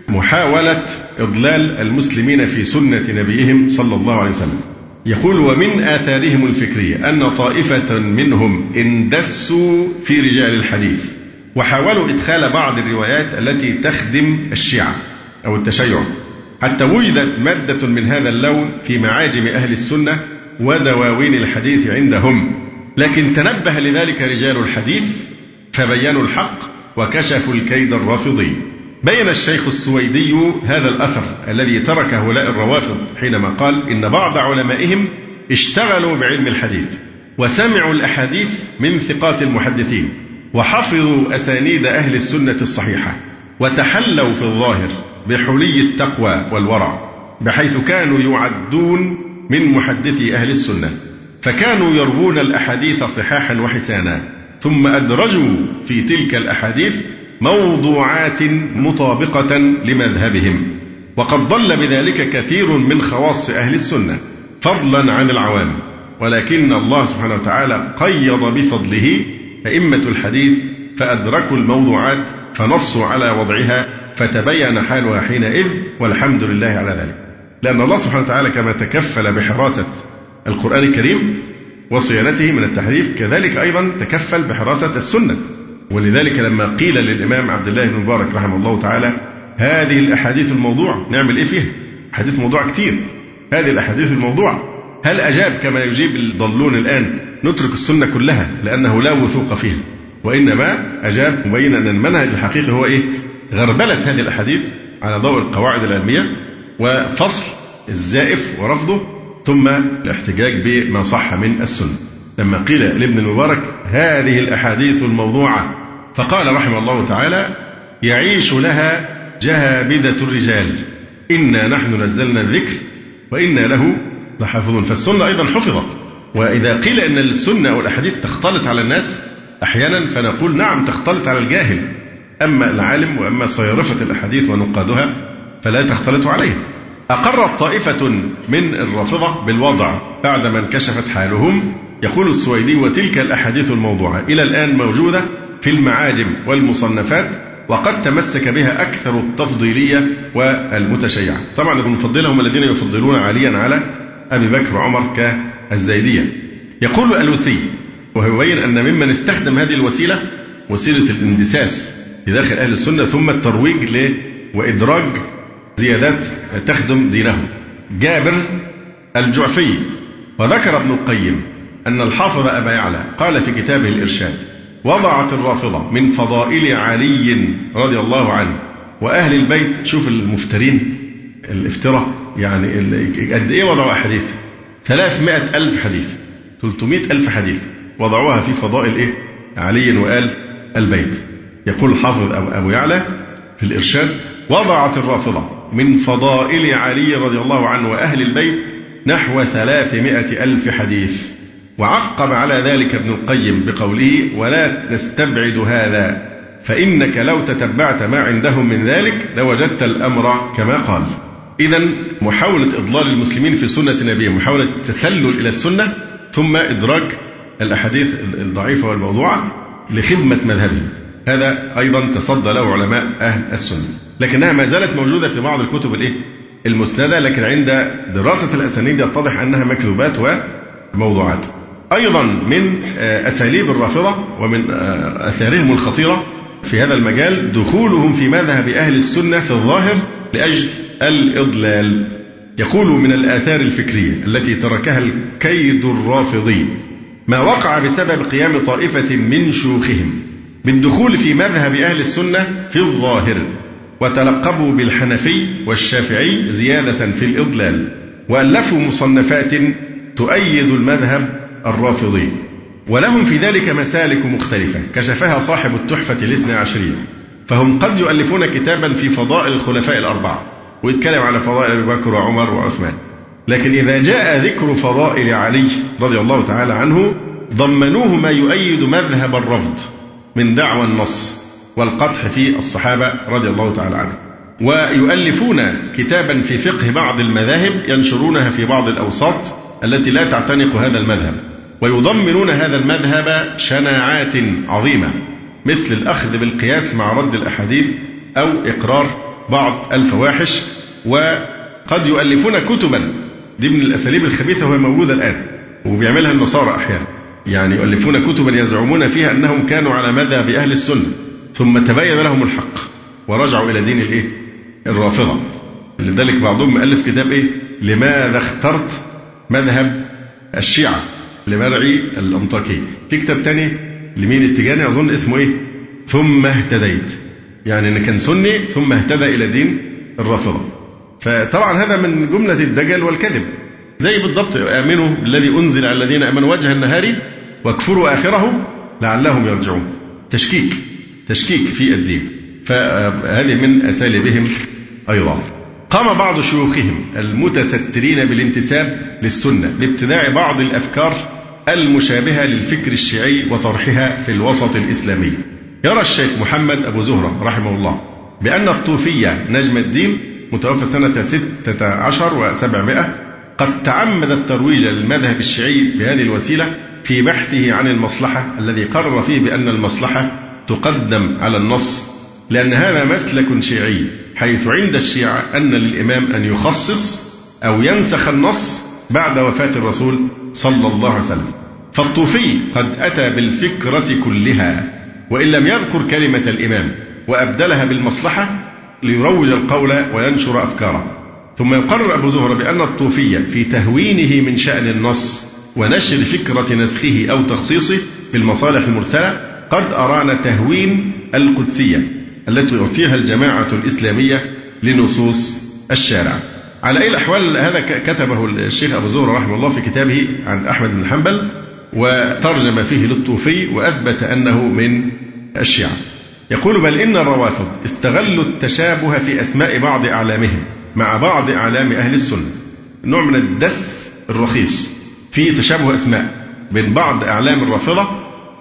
محاولة إضلال المسلمين في سنة نبيهم صلى الله عليه وسلم. يقول ومن آثارهم الفكرية أن طائفة منهم اندسوا في رجال الحديث وحاولوا إدخال بعض الروايات التي تخدم الشيعة أو التشيع. حتى وجدت مادة من هذا اللون في معاجم أهل السنة ودواوين الحديث عندهم. لكن تنبه لذلك رجال الحديث فبينوا الحق وكشفوا الكيد الرافضي. بين الشيخ السويدي هذا الأثر الذي ترك هؤلاء الروافض حينما قال إن بعض علمائهم اشتغلوا بعلم الحديث وسمعوا الأحاديث من ثقات المحدثين وحفظوا أسانيد أهل السنة الصحيحة وتحلوا في الظاهر بحلي التقوى والورع بحيث كانوا يعدون من محدثي أهل السنة فكانوا يروون الأحاديث صحاحا وحسانا ثم أدرجوا في تلك الأحاديث موضوعات مطابقة لمذهبهم. وقد ضل بذلك كثير من خواص أهل السنة فضلا عن العوام. ولكن الله سبحانه وتعالى قيض بفضله أئمة الحديث فأدركوا الموضوعات فنصوا على وضعها فتبين حالها حينئذ والحمد لله على ذلك. لأن الله سبحانه وتعالى كما تكفل بحراسة القرآن الكريم وصيانته من التحريف كذلك أيضا تكفل بحراسة السنة. ولذلك لما قيل للإمام عبد الله بن مبارك رحمه الله تعالى هذه الأحاديث الموضوع نعمل إيه فيها؟ حديث موضوع كتير. هذه الأحاديث الموضوع. هل أجاب كما يجيب الضالون الآن نترك السنة كلها لأنه لا وثوق فيها؟ وإنما أجاب مبينا أن المنهج الحقيقي هو إيه؟ غربلة هذه الأحاديث على ضوء القواعد العلمية وفصل الزائف ورفضه ثم الاحتجاج بما صح من السنة. لما قيل لابن المبارك هذه الأحاديث الموضوعة فقال رحمه الله تعالى يعيش لها جهابذة الرجال. إنا نحن نزلنا الذكر وإنا له لحافظون. فالسنة أيضا حفظت. وإذا قيل أن السنة أو الأحاديث تختلط على الناس أحيانا فنقول نعم تختلط على الجاهل. أما العالم وأما صيرفة الأحاديث ونقادها فلا تختلط عليه. أقرت طائفة من الرافضة بالوضع بعدما انكشفت حالهم يقول السويدي وتلك الأحاديث الموضوعة إلى الآن موجودة في المعاجم والمصنفات وقد تمسك بها أكثر التفضيلية والمتشيعة. طبعا المفضلة هم الذين يفضلون عليا على أبي بكر وعمر كالزيدية. يقول الألوسي وهو يبين أن ممن استخدم هذه الوسيلة وسيلة الاندساس في داخل أهل السنة ثم الترويج ل وإدراج زيادات تخدم دينه جابر الجعفي وذكر ابن القيم أن الحافظ أبا يعلى قال في كتابه الإرشاد وضعت الرافضة من فضائل علي رضي الله عنه وأهل البيت. شوف المفترين الافتراء يعني قد إيه وضعوا أحاديث؟ 300 ألف حديث 300 ألف حديث وضعوها في فضائل إيه؟ علي وآل البيت. يقول الحافظ أبو يعلى في الإرشاد وضعت الرافضة من فضائل علي رضي الله عنه وأهل البيت نحو ثلاثمائة ألف حديث. وعقب على ذلك ابن القيم بقوله ولا نستبعد هذا فإنك لو تتبعت ما عندهم من ذلك لوجدت الأمر كما قال. إذا محاولة إضلال المسلمين في سنة النبي محاولة التسلل إلى السنة ثم إدراج الأحاديث الضعيفة والموضوعة لخدمة مذهبهم. هذا أيضا تصدى له علماء أهل السنة. لكنها ما زالت موجودة في بعض الكتب الإيه؟ المسندة لكن عند دراسة الأسانيد يتضح أنها مكذوبات وموضوعات. أيضا من آه، أساليب الرافضة ومن آه، آثارهم الخطيرة في هذا المجال دخولهم في مذهب أهل السنة في الظاهر لأجل الإضلال. يقول من الآثار الفكرية التي تركها الكيد الرافضي ما وقع بسبب قيام طائفة من شيوخهم بالدخول في مذهب أهل السنة في الظاهر وتلقبوا بالحنفي والشافعي زيادة في الإضلال وألفوا مصنفات تؤيد المذهب الرافضي. ولهم في ذلك مسالك مختلفة كشفها صاحب التحفة الاثنى عشرية فهم قد يؤلفون كتابا في فضائل الخلفاء الأربعة ويتكلم على فضائل أبي بكر وعمر وعثمان. لكن إذا جاء ذكر فضائل علي رضي الله تعالى عنه ضمنوه ما يؤيد مذهب الرفض من دعوى النص والقدح في الصحابة رضي الله تعالى عنهم. ويؤلفون كتابا في فقه بعض المذاهب ينشرونها في بعض الأوساط التي لا تعتنق هذا المذهب. ويضمنون هذا المذهب شناعات عظيمة مثل الأخذ بالقياس مع رد الأحاديث أو إقرار بعض الفواحش وقد يؤلفون كتبا دي من الأساليب الخبيثة وهي موجودة الآن وبيعملها النصارى أحيانا يعني يؤلفون كتبا يزعمون فيها أنهم كانوا على مذهب أهل السنة ثم تبين لهم الحق ورجعوا إلى دين الإيه؟ الرافضة لذلك بعضهم مؤلف كتاب إيه؟ لماذا اخترت مذهب الشيعة لمرعي الأنطاكي. في كتاب تاني لمين التجاني؟ أظن اسمه إيه؟ ثم اهتديت. يعني أن كان سني ثم اهتدى إلى دين الرافضة. فطبعا هذا من جملة الدجل والكذب. زي بالضبط آمنوا الذي أنزل على الذين آمنوا وجه النهار واكفروا آخره لعلهم يرجعون. تشكيك تشكيك في الدين. فهذه من أساليبهم أيضا. قام بعض شيوخهم المتسترين بالانتساب للسنة لابتداع بعض الأفكار المشابهة للفكر الشيعي وطرحها في الوسط الإسلامي. يرى الشيخ محمد أبو زهرة رحمه الله بأن الطوفية نجم الدين متوفى سنة ستة عشر وسبعمائة قد تعمد الترويج للمذهب الشيعي بهذه الوسيلة في بحثه عن المصلحة الذي قرر فيه بأن المصلحة تقدم على النص لأن هذا مسلك شيعي حيث عند الشيعة أن للإمام أن يخصص أو ينسخ النص بعد وفاة الرسول صلى الله عليه وسلم. فالطوفي قد أتى بالفكرة كلها وإن لم يذكر كلمة الإمام وأبدلها بالمصلحة ليروج القول وينشر أفكاره. ثم يقرر أبو زهرة بأن الطوفي في تهوينه من شأن النص ونشر فكرة نسخه أو تخصيصه بالمصالح المرسلة قد أرانا تهوين القدسية التي تعطيها الجماعة الإسلامية لنصوص الشارع. على أي الأحوال هذا كتبه الشيخ أبو زهرة رحمه الله في كتابه عن أحمد بن حنبل وترجم فيه للطوفي وأثبت أنه من الشيعة يقول بل إن الروافض استغلوا التشابه في أسماء بعض أعلامهم مع بعض أعلام أهل السنة نوع من الدس الرخيص في تشابه أسماء بين بعض أعلام الرافضة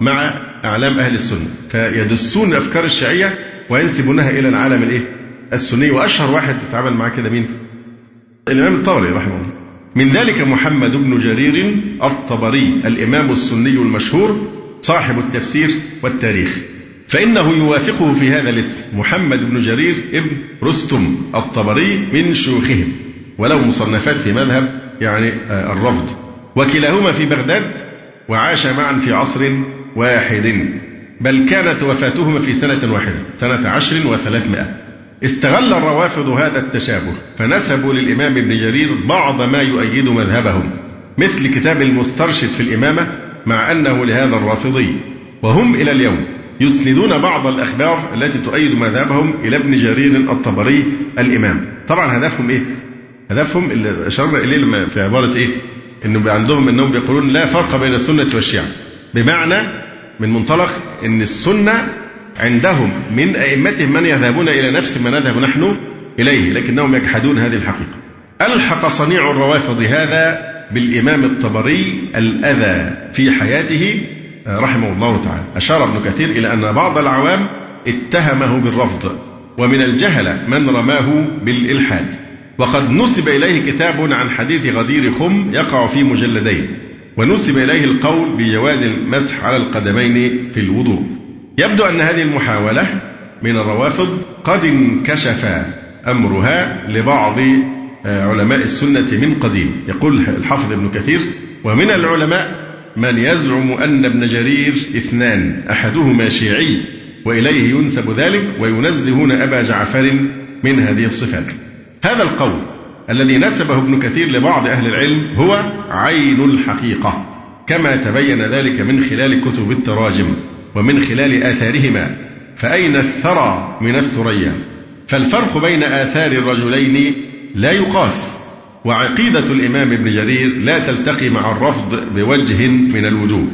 مع أعلام أهل السنة فيدسون الأفكار الشيعية وينسبونها إلى العالم الإيه؟ السني وأشهر واحد اتعامل معاه كده مين؟ الإمام الطبري رحمه الله. من ذلك محمد بن جرير الطبري الإمام السني المشهور صاحب التفسير والتاريخ. فإنه يوافقه في هذا الاسم محمد بن جرير ابن رستم الطبري من شيوخهم. وله مصنفات في مذهب يعني آه، الرفض. وكلاهما في بغداد وعاش معا في عصر واحد. بل كانت وفاتهما في سنة واحدة سنة عشر وثلاثمائة. استغل الروافض هذا التشابه فنسبوا للإمام ابن جرير بعض ما يؤيد مذهبهم مثل كتاب المسترشد في الإمامة مع أنه لهذا الرافضي وهم إلى اليوم يسندون بعض الأخبار التي تؤيد مذهبهم إلى ابن جرير الطبري الإمام طبعا هدفهم إيه؟ هدفهم اللي أشرنا إليه في عبارة إيه؟ إنه عندهم إنهم بيقولون لا فرق بين السنة والشيعة بمعنى من منطلق إن السنة عندهم من أئمتهم من يذهبون إلى نفس ما نذهب نحن إليه لكنهم يجحدون هذه الحقيقة. ألحق صنيع الروافض هذا بالإمام الطبري الأذى في حياته رحمه الله تعالى. أشار ابن كثير إلى أن بعض العوام اتهمه بالرفض ومن الجهلة من رماه بالإلحاد. وقد نسب إليه كتاب عن حديث غدير خم يقع في مجلدين ونسب إليه القول بجواز المسح على القدمين في الوضوء. يبدو أن هذه المحاولة من الروافض قد انكشف أمرها لبعض آه، علماء السنة من قديم. يقول الحافظ ابن كثير ومن العلماء من يزعم أن ابن جرير اثنان أحدهما شيعي وإليه ينسب ذلك وينزهون أبا جعفر من هذه الصفات. هذا القول الذي نسبه ابن كثير لبعض أهل العلم هو عين الحقيقة كما تبين ذلك من خلال كتب التراجم. ومن خلال آثارهما فأين الثرى من الثريا؟ فالفرق بين آثار الرجلين لا يقاس وعقيدة الإمام ابن جرير لا تلتقي مع الرفض بوجه من الوجوه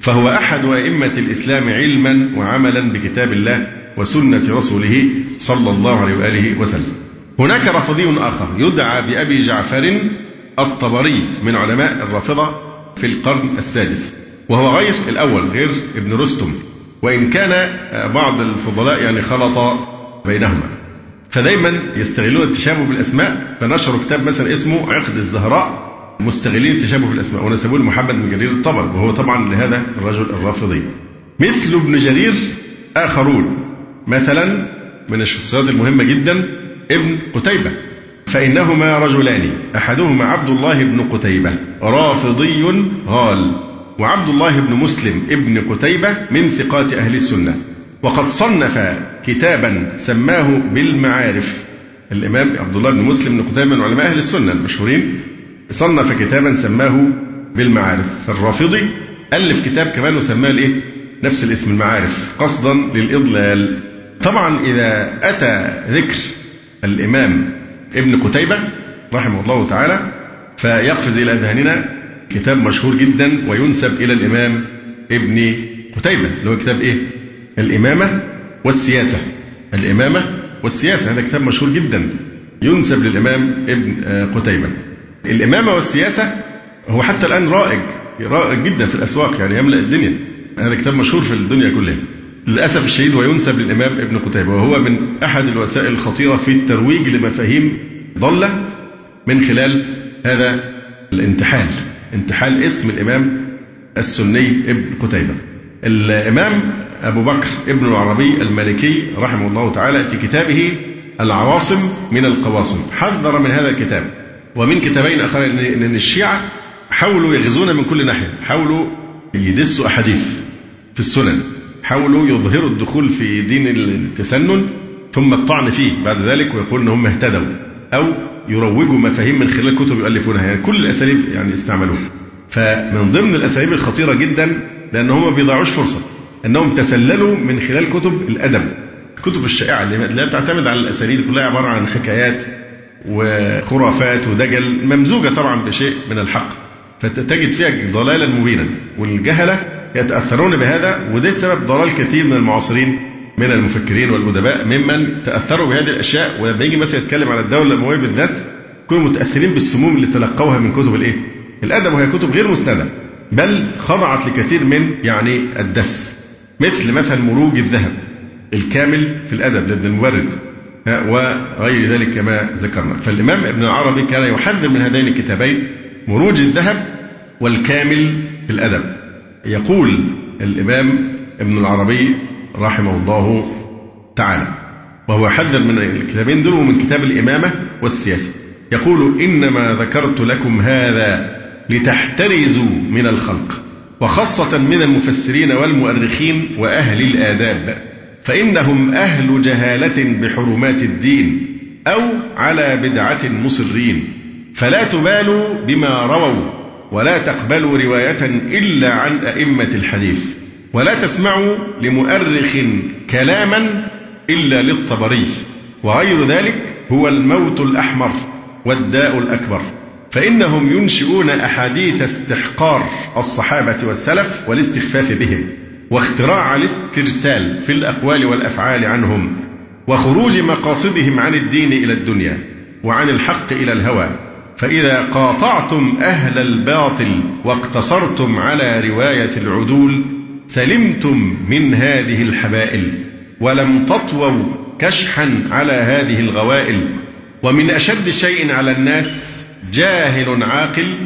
فهو أحد أئمة الإسلام علما وعملا بكتاب الله وسنة رسوله صلى الله عليه وآله وسلم. هناك رافضي آخر يدعى بأبي جعفر الطبري من علماء الرافضة في القرن السادس. وهو غير الأول غير ابن رستم. وإن كان بعض الفضلاء يعني خلط بينهما. فدايما يستغلون التشابه بالأسماء. فنشروا كتاب مثلا اسمه عقد الزهراء. مستغلين التشابه بالأسماء. ونسبوه لمحمد بن جرير الطبر وهو طبعا لهذا الرجل الرافضي. مثل ابن جرير آخرون. مثلا من الشخصيات المهمة جدا ابن قتيبة. فإنهما رجلان. أحدهما عبد الله بن قتيبة. رافضي غال. وعبد الله بن مسلم ابن قتيبة من ثقات أهل السنة. وقد صنف كتابا سماه بالمعارف. الإمام عبد الله بن مسلم بن قتيبة من علماء أهل السنة المشهورين صنف كتابا سماه بالمعارف. فالرافضي ألف كتاب كمان وسماه الإيه؟ نفس الاسم المعارف قصدا للإضلال. طبعا إذا أتى ذكر الإمام ابن قتيبة رحمه الله تعالى فيقفز إلى أذهاننا كتاب مشهور جدا وينسب إلى الإمام ابن قتيبة اللي هو كتاب إيه؟ الإمامة والسياسة. الإمامة والسياسة هذا كتاب مشهور جدا ينسب للإمام ابن آه، قتيبة. الإمامة والسياسة هو حتى الآن رائج رائج جدا في الأسواق يعني يملأ الدنيا. هذا كتاب مشهور في الدنيا كلها. للأسف الشديد وينسب للإمام ابن قتيبة وهو من أحد الوسائل الخطيرة في الترويج لمفاهيم ضالة من خلال هذا الانتحال. انتحال اسم الإمام السني ابن قتيبة. الإمام أبو بكر ابن العربي المالكي رحمه الله تعالى في كتابه العواصم من القواصم. حذر من هذا الكتاب. ومن كتابين آخرين أن الشيعة حاولوا يغزون من كل ناحية. حاولوا يدسوا أحاديث في السنن. حاولوا يظهروا الدخول في دين التسنن ثم الطعن فيه بعد ذلك ويقول ان هم اهتدوا أو يروجوا مفاهيم من خلال كتب يؤلفونها يعني كل الأساليب يعني استعملوها فمن ضمن الأساليب الخطيرة جدا لأن هم ما بيضيعوش فرصة إنهم تسللوا من خلال كتب الأدب. الكتب الشائعة اللي لا تعتمد على الأساليب كلها عبارة عن حكايات وخرافات ودجل ممزوجة طبعا بشيء من الحق. فتجد فيها ضلالا مبينا والجهلة يتأثرون بهذا وده سبب ضلال كثير من المعاصرين من المفكرين والأدباء ممن تأثروا بهذه الأشياء ولما يجي مثلا يتكلم على الدولة الأموية بالذات يكونوا متأثرين بالسموم اللي تلقوها من كتب الإيه؟ الأدب وهي كتب غير مسنده بل خضعت لكثير من يعني الدس. مثل مثل مروج الذهب الكامل في الأدب لابن المبرد وغير ذلك كما ذكرنا. فالإمام ابن العربي كان يحذر من هذين الكتابين مروج الذهب والكامل في الأدب. يقول الإمام ابن العربي رحمه الله تعالى وهو يحذر من الكتابين دول ومن كتاب الإمامة والسياسة. يقول إنما ذكرت لكم هذا لتحترزوا من الخلق وخاصة من المفسرين والمؤرخين وأهل الآداب فإنهم أهل جهالة بحرمات الدين أو على بدعة مصرين فلا تبالوا بما رووا ولا تقبلوا رواية إلا عن أئمة الحديث. ولا تسمعوا لمؤرخ كلاما إلا للطبري وغير ذلك هو الموت الأحمر والداء الأكبر. فإنهم ينشئون أحاديث استحقار الصحابة والسلف والاستخفاف بهم واختراع الاسترسال في الأقوال والأفعال عنهم وخروج مقاصدهم عن الدين إلى الدنيا وعن الحق إلى الهوى. فإذا قاطعتم أهل الباطل واقتصرتم على رواية العدول سلمتم من هذه الحبائل ولم تطووا كشحا على هذه الغوائل. ومن أشد شيء على الناس جاهل عاقل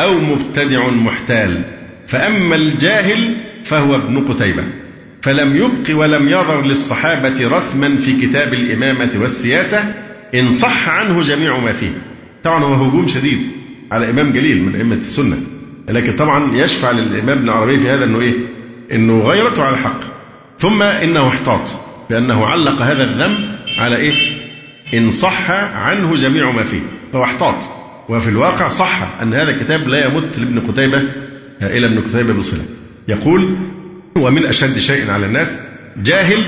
أو مبتدع محتال. فأما الجاهل فهو ابن قتيبة. فلم يبق ولم يظر للصحابة رسما في كتاب الإمامة والسياسة إن صح عنه جميع ما فيه. طبعا هو هجوم شديد على إمام جليل من أئمة السنة. لكن طبعا يشفع للإمام ابن عربي في هذا أنه إيه؟ أنه غيرته على الحق. ثم إنه احتاط لأنه علق هذا الذنب على إيه إن صح عنه جميع ما فيه. فهو احتاط. وفي الواقع صح أن هذا الكتاب لا يمت لابن قتيبة إلى ابن قتيبة بصلة. يقول ومن أشد شيء على الناس جاهل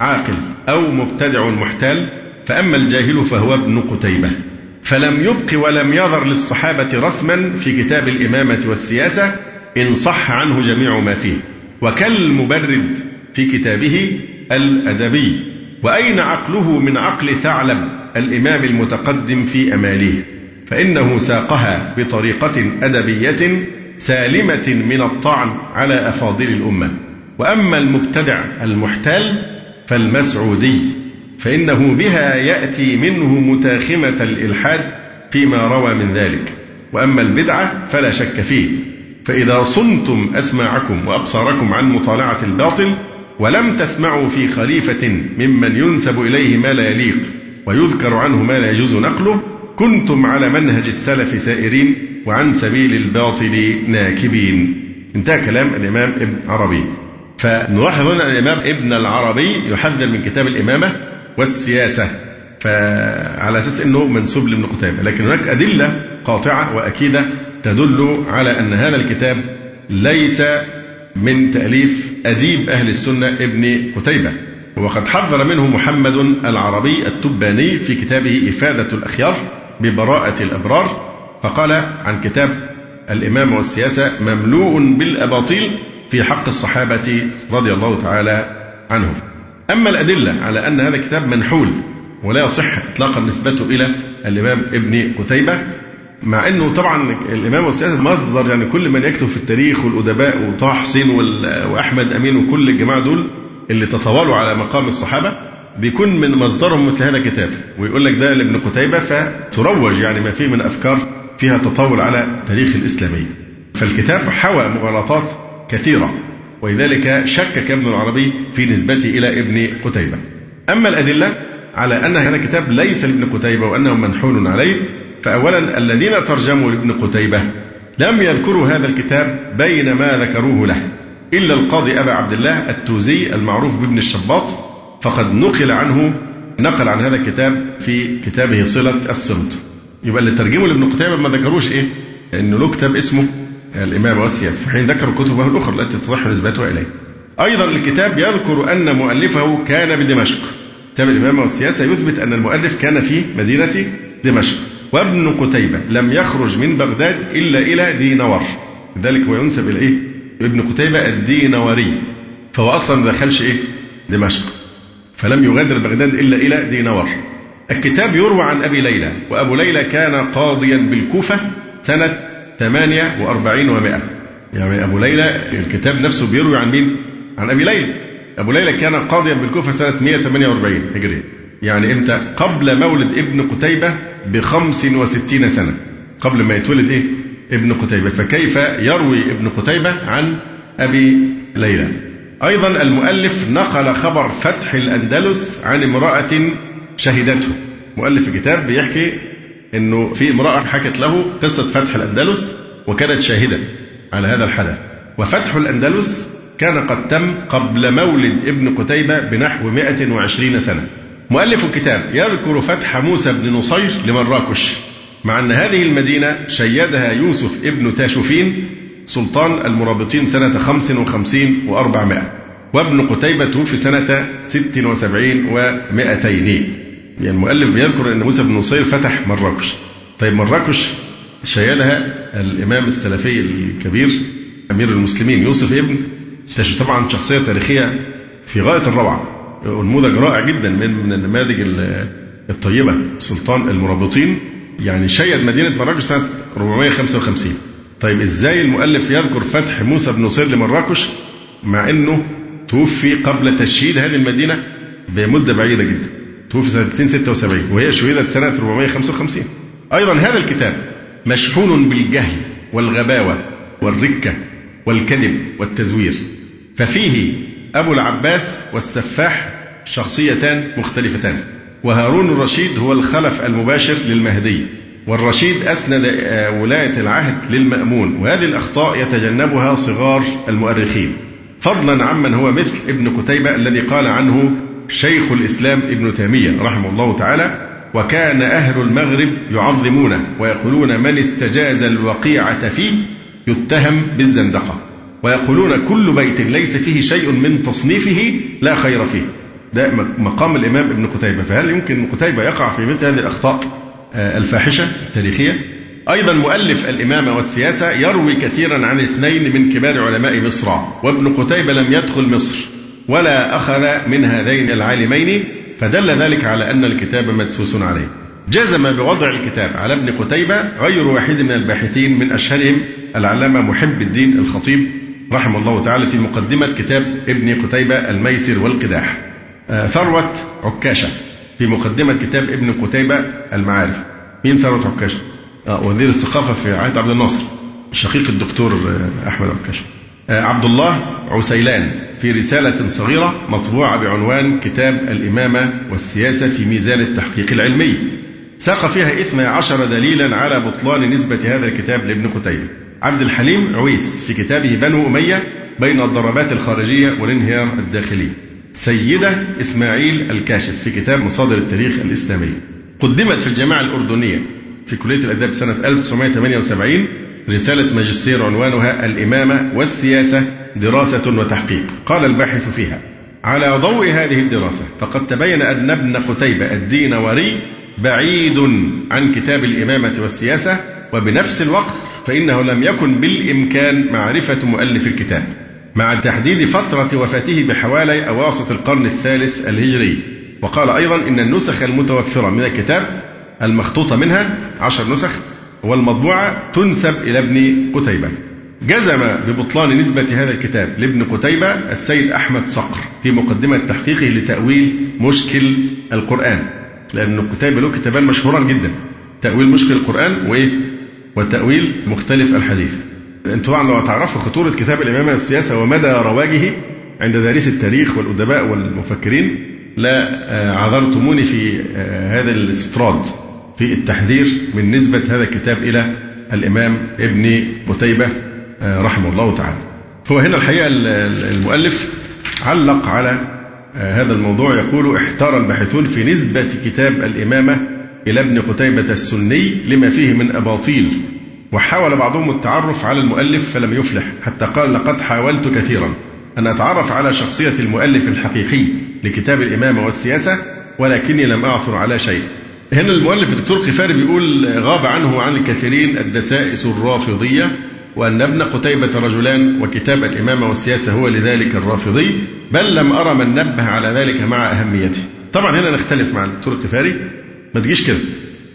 عاقل أو مبتدع محتال فأما الجاهل فهو ابن قتيبة. فلم يبق ولم يظر للصحابة رسما في كتاب الإمامة والسياسة إن صح عنه جميع ما فيه. وكالمبرد في كتابه الأدبي. وأين عقله من عقل ثعلب الإمام المتقدم في أماليه فإنه ساقها بطريقة أدبية سالمة من الطعن على أفاضل الأمة. وأما المبتدع المحتال فالمسعودي فإنه بها يأتي منه متاخمة الإلحاد فيما روى من ذلك. وأما البدعة فلا شك فيه. فإذا صنتم أسماعكم وأبصاركم عن مطالعة الباطل ولم تسمعوا في خليفة ممن ينسب إليه ما لا يليق ويذكر عنه ما لا يجوز نقله كنتم على منهج السلف سائرين وعن سبيل الباطل ناكبين. انتهى كلام الإمام ابن عربي. فنلاحظ هنا الإمام ابن العربي يحذر من كتاب الإمامة والسياسة. فعلى أساس أنه منسوب لابن قتيبة. لكن هناك أدلة قاطعة وأكيدة تدل على أن هذا الكتاب ليس من تأليف أديب أهل السنة ابن قتيبة. وقد حذر منه محمد العربي التباني في كتابه إفادة الأخيار ببراءة الأبرار فقال عن كتاب الإمام والسياسة مملوء بالأباطيل في حق الصحابة رضي الله تعالى عنهم. أما الأدلة على أن هذا الكتاب منحول ولا يصح إطلاقا نسبته إلى الإمام ابن قتيبة مع إنه طبعا الإمام والسياسة مصدر يعني كل من يكتب في التاريخ والأدباء وطه حسين وأحمد أمين وكل الجماعة دول اللي تطاولوا على مقام الصحابة بيكون من مصدرهم مثل هذا الكتاب. ويقول لك ده لابن قتيبة فتروج يعني ما فيه من أفكار فيها تطاول على تاريخ الإسلامية. فالكتاب حوى مغالطات كثيرة ولذلك شكك ابن العربي في نسبته إلى ابن قتيبة. أما الأدلة على أن هذا الكتاب ليس لابن قتيبة وأنه منحول عليه فأولا الذين ترجموا لابن قتيبة لم يذكروا هذا الكتاب بين ما ذكروه له إلا القاضي أبا عبد الله التوزي المعروف بابن الشباط فقد نقل عنه نقل عن هذا الكتاب في كتابه صلة السلط يبقى اللي ترجمه لابن قتيبة ما ذكروش إيه؟ إنه له كتاب اسمه الإمامة والسياسة حين ذكروا كتبه الأخرى التي تتضح نسبتها إليه. أيضا الكتاب يذكر أن مؤلفه كان بدمشق. كتاب الإمامة والسياسة يثبت أن المؤلف كان في مدينة دمشق. وابن قتيبة لم يخرج من بغداد إلا إلى دينور لذلك هو ينسب إلى إيه؟ ابن قتيبة الدينوري فهو أصلا ما دخلش إيه؟ دمشق. فلم يغادر بغداد إلا إلى دينور الكتاب يروى عن أبي ليلى وأبو ليلى كان قاضيا بالكوفة سنة 48 و100 يعني أبو ليلى الكتاب نفسه بيروي عن مين؟ عن أبي ليلى. أبو ليلى كان قاضيا بالكوفة سنة 148 هجرية يعني إمتى؟ قبل مولد ابن قتيبة ب 65 سنة. قبل ما يتولد إيه؟ ابن قتيبة. فكيف يروي ابن قتيبة عن أبي ليلى؟ أيضا المؤلف نقل خبر فتح الأندلس عن امرأة شهدته. مؤلف الكتاب بيحكي أنه في امرأة حكت له قصة فتح الأندلس وكانت شاهدة على هذا الحدث. وفتح الأندلس كان قد تم قبل مولد ابن قتيبة بنحو 120 سنة. مؤلف الكتاب يذكر فتح موسى بن نصير لمراكش مع أن هذه المدينة شيدها يوسف ابن تاشفين سلطان المرابطين سنة 55 و400 وابن قتيبة توفي سنة 76 و200 يعني المؤلف بيذكر أن موسى بن نصير فتح مراكش طيب مراكش شيدها الإمام السلفي الكبير أمير المسلمين يوسف ابن طبعا شخصية تاريخية في غاية الروعة. ونموذج رائع جدا من النماذج الطيبة سلطان المرابطين. يعني شيد مدينة مراكش سنة 455 طيب إزاي المؤلف يذكر فتح موسى بن نصير لمراكش مع إنه توفي قبل تشييد هذه المدينة بمدة بعيدة جدا؟ توفي سنة 276 وهي شهدت سنة 455 أيضا هذا الكتاب مشحون بالجهل والغباوة والركة والكذب والتزوير. ففيه أبو العباس والسفاح شخصيتان مختلفتان وهارون الرشيد هو الخلف المباشر للمهدي والرشيد أسند آه، ولاية العهد للمأمون وهذه الأخطاء يتجنبها صغار المؤرخين. فضلا عمن هو مثل ابن قتيبة الذي قال عنه شيخ الإسلام ابن تيمية رحمه الله تعالى وكان أهل المغرب يعظمونه ويقولون من استجاز الوقيعة فيه يتهم بالزندقة ويقولون كل بيت ليس فيه شيء من تصنيفه لا خير فيه. ده مقام الإمام ابن قتيبة. فهل يمكن قتيبة يقع في مثل هذه الأخطاء آه، الفاحشة التاريخية؟ أيضا مؤلف الإمامة والسياسة يروي كثيرا عن اثنين من كبار علماء مصر وابن قتيبة لم يدخل مصر ولا أخذ من هذين العالمين فدل ذلك على أن الكتاب مدسوس عليه. جزم بوضع الكتاب على ابن قتيبة غير واحد من الباحثين من أشهرهم العلامة محب الدين الخطيب رحمه الله تعالى في مقدمة كتاب ابن قتيبة الميسر والقداح. آه، ثروة عكاشة في مقدمة كتاب ابن قتيبة المعارف. مين ثروة عكاشة؟ آه وزير الثقافة في عهد عبد الناصر شقيق الدكتور آه، أحمد عكاشة. عبد الله عسيلان في رسالة صغيرة مطبوعة بعنوان كتاب الإمامة والسياسة في ميزان التحقيق العلمي. ساق فيها إثنى عشر دليلا على بطلان نسبة هذا الكتاب لابن قتيبة. عبد الحليم عويس في كتابه بنو أمية بين الضربات الخارجية والانهيار الداخلي سيدة إسماعيل الكاشف في كتاب مصادر التاريخ الإسلامي قدمت في الجامعة الأردنية في كلية الآداب سنة 1978 رسالة ماجستير عنوانها الإمامة والسياسة دراسة وتحقيق. قال الباحث فيها على ضوء هذه الدراسة فقد تبين أن ابن قتيبة الدينوري بعيد عن كتاب الإمامة والسياسة وبنفس الوقت فإنه لم يكن بالإمكان معرفة مؤلف الكتاب مع تحديد فترة وفاته بحوالي أواسط القرن الثالث الهجري. وقال أيضا إن النسخ المتوفرة من الكتاب المخطوطة منها عشر نسخ والمطبوعة تنسب إلى ابن قتيبة. جزم ببطلان نسبة هذا الكتاب لابن قتيبة السيد أحمد صقر في مقدمة تحقيقه لتأويل مشكل القرآن. لأن قتيبة له كتابان مشهوران جدا. تأويل مشكل القرآن وإيه؟ وتأويل مختلف الحديث. أنتم طبعا لو تعرفوا خطورة كتاب الإمامة والسياسة ومدى رواجه عند دارس التاريخ والأدباء والمفكرين لا آه، عذرتموني في آه، هذا الاستطراد في التحذير من نسبة هذا الكتاب إلى الإمام ابن قتيبة آه، رحمه الله تعالى. هو هنا الحقيقة المؤلف علق على هذا الموضوع يقول احتار الباحثون في نسبة كتاب الإمامة إلى ابن قتيبة السني لما فيه من أباطيل وحاول بعضهم التعرف على المؤلف فلم يفلح حتى قال لقد حاولت كثيرا أن أتعرف على شخصية المؤلف الحقيقي لكتاب الإمامة والسياسة ولكني لم أعثر على شيء. هنا المؤلف الدكتور قفاري بيقول غاب عنه عن الكثيرين الدسائس الرافضية وأن ابن قتيبة رجلان وكتاب الإمامة والسياسة هو لذلك الرافضي بل لم أرى من نبه على ذلك مع أهميته. طبعا هنا نختلف مع الدكتور قفاري ما تجيش كده.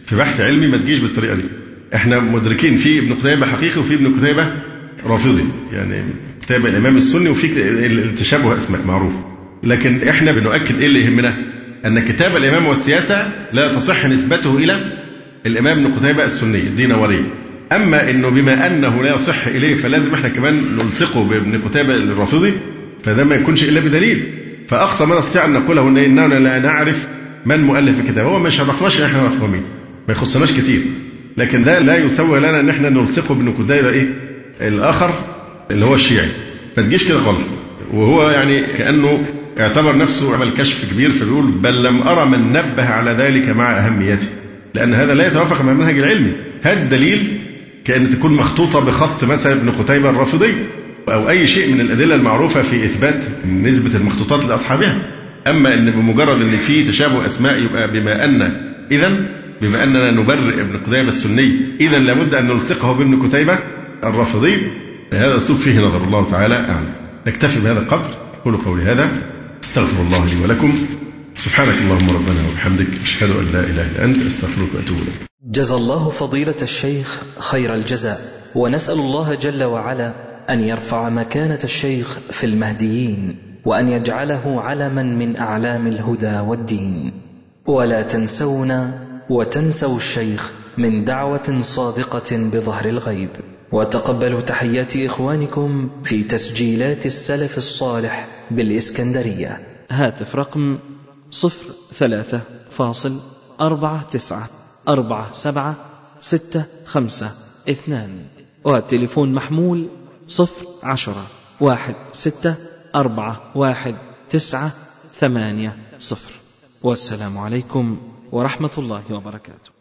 في بحث علمي ما تجيش بالطريقة دي. إحنا مدركين في ابن قتيبة حقيقي وفي ابن قتيبة رافضي. يعني كتاب الإمام السني وفي التشابه أسماء معروف. لكن إحنا بنؤكد إيه اللي يهمنا؟ أن كتاب الإمام والسياسة لا تصح نسبته إلى الإمام ابن قتيبة السني الدينوري أما أنه بما أنه لا يصح إليه فلازم إحنا كمان نلصقه بابن قتيبة الرافضي فده ما يكونش إلا بدليل. فأقصى ما نستطيع أن نقوله أن إننا لا نعرف من مؤلف الكتاب. هو ما شرفناش إحنا نعرف مين ما يخصناش كتير. لكن ده لا يسوي لنا إن إحنا نلصقه بابن قتيبة إيه؟ الآخر اللي هو الشيعي. ما تجيش كده خالص. وهو يعني كأنه اعتبر نفسه عمل كشف كبير فبيقول بل لم أرى من نبه على ذلك مع أهميته. لأن هذا لا يتوافق مع المنهج العلمي هذا الدليل كأن تكون مخطوطة بخط مثلا ابن قتيبة الرافضي أو أي شيء من الأدلة المعروفة في إثبات نسبة المخطوطات لأصحابها. أما أن بمجرد أن في تشابه أسماء يبقى بما أن إذا بما أننا نبرئ ابن قتيبة السني إذا لابد أن نلصقه بابن قتيبة الرافضي. هذا أسلوب فيه نظر الله تعالى أعلم نكتفي بهذا القدر. أقول قولي هذا. استغفر الله لي ولكم. سبحانك اللهم ربنا وبحمدك. أشهد أن لا إله إلا أنت. أستغفرك وأتوب إليك. جزى الله فضيلة الشيخ خير الجزاء ونسأل الله جل وعلا أن يرفع مكانة الشيخ في المهديين وأن يجعله علما من أعلام الهدى والدين. ولا تنسونا وتنسوا الشيخ من دعوة صادقة بظهر الغيب. وتقبلوا تحيات إخوانكم في تسجيلات السلف الصالح بالإسكندرية. هاتف رقم صفر ثلاثة فاصل أربعة تسعة. أربعة سبعة ستة خمسة اثنان. والتليفون محمول صفر عشرة واحد ستة أربعة واحد تسعة ثمانية صفر. والسلام عليكم ورحمة الله وبركاته.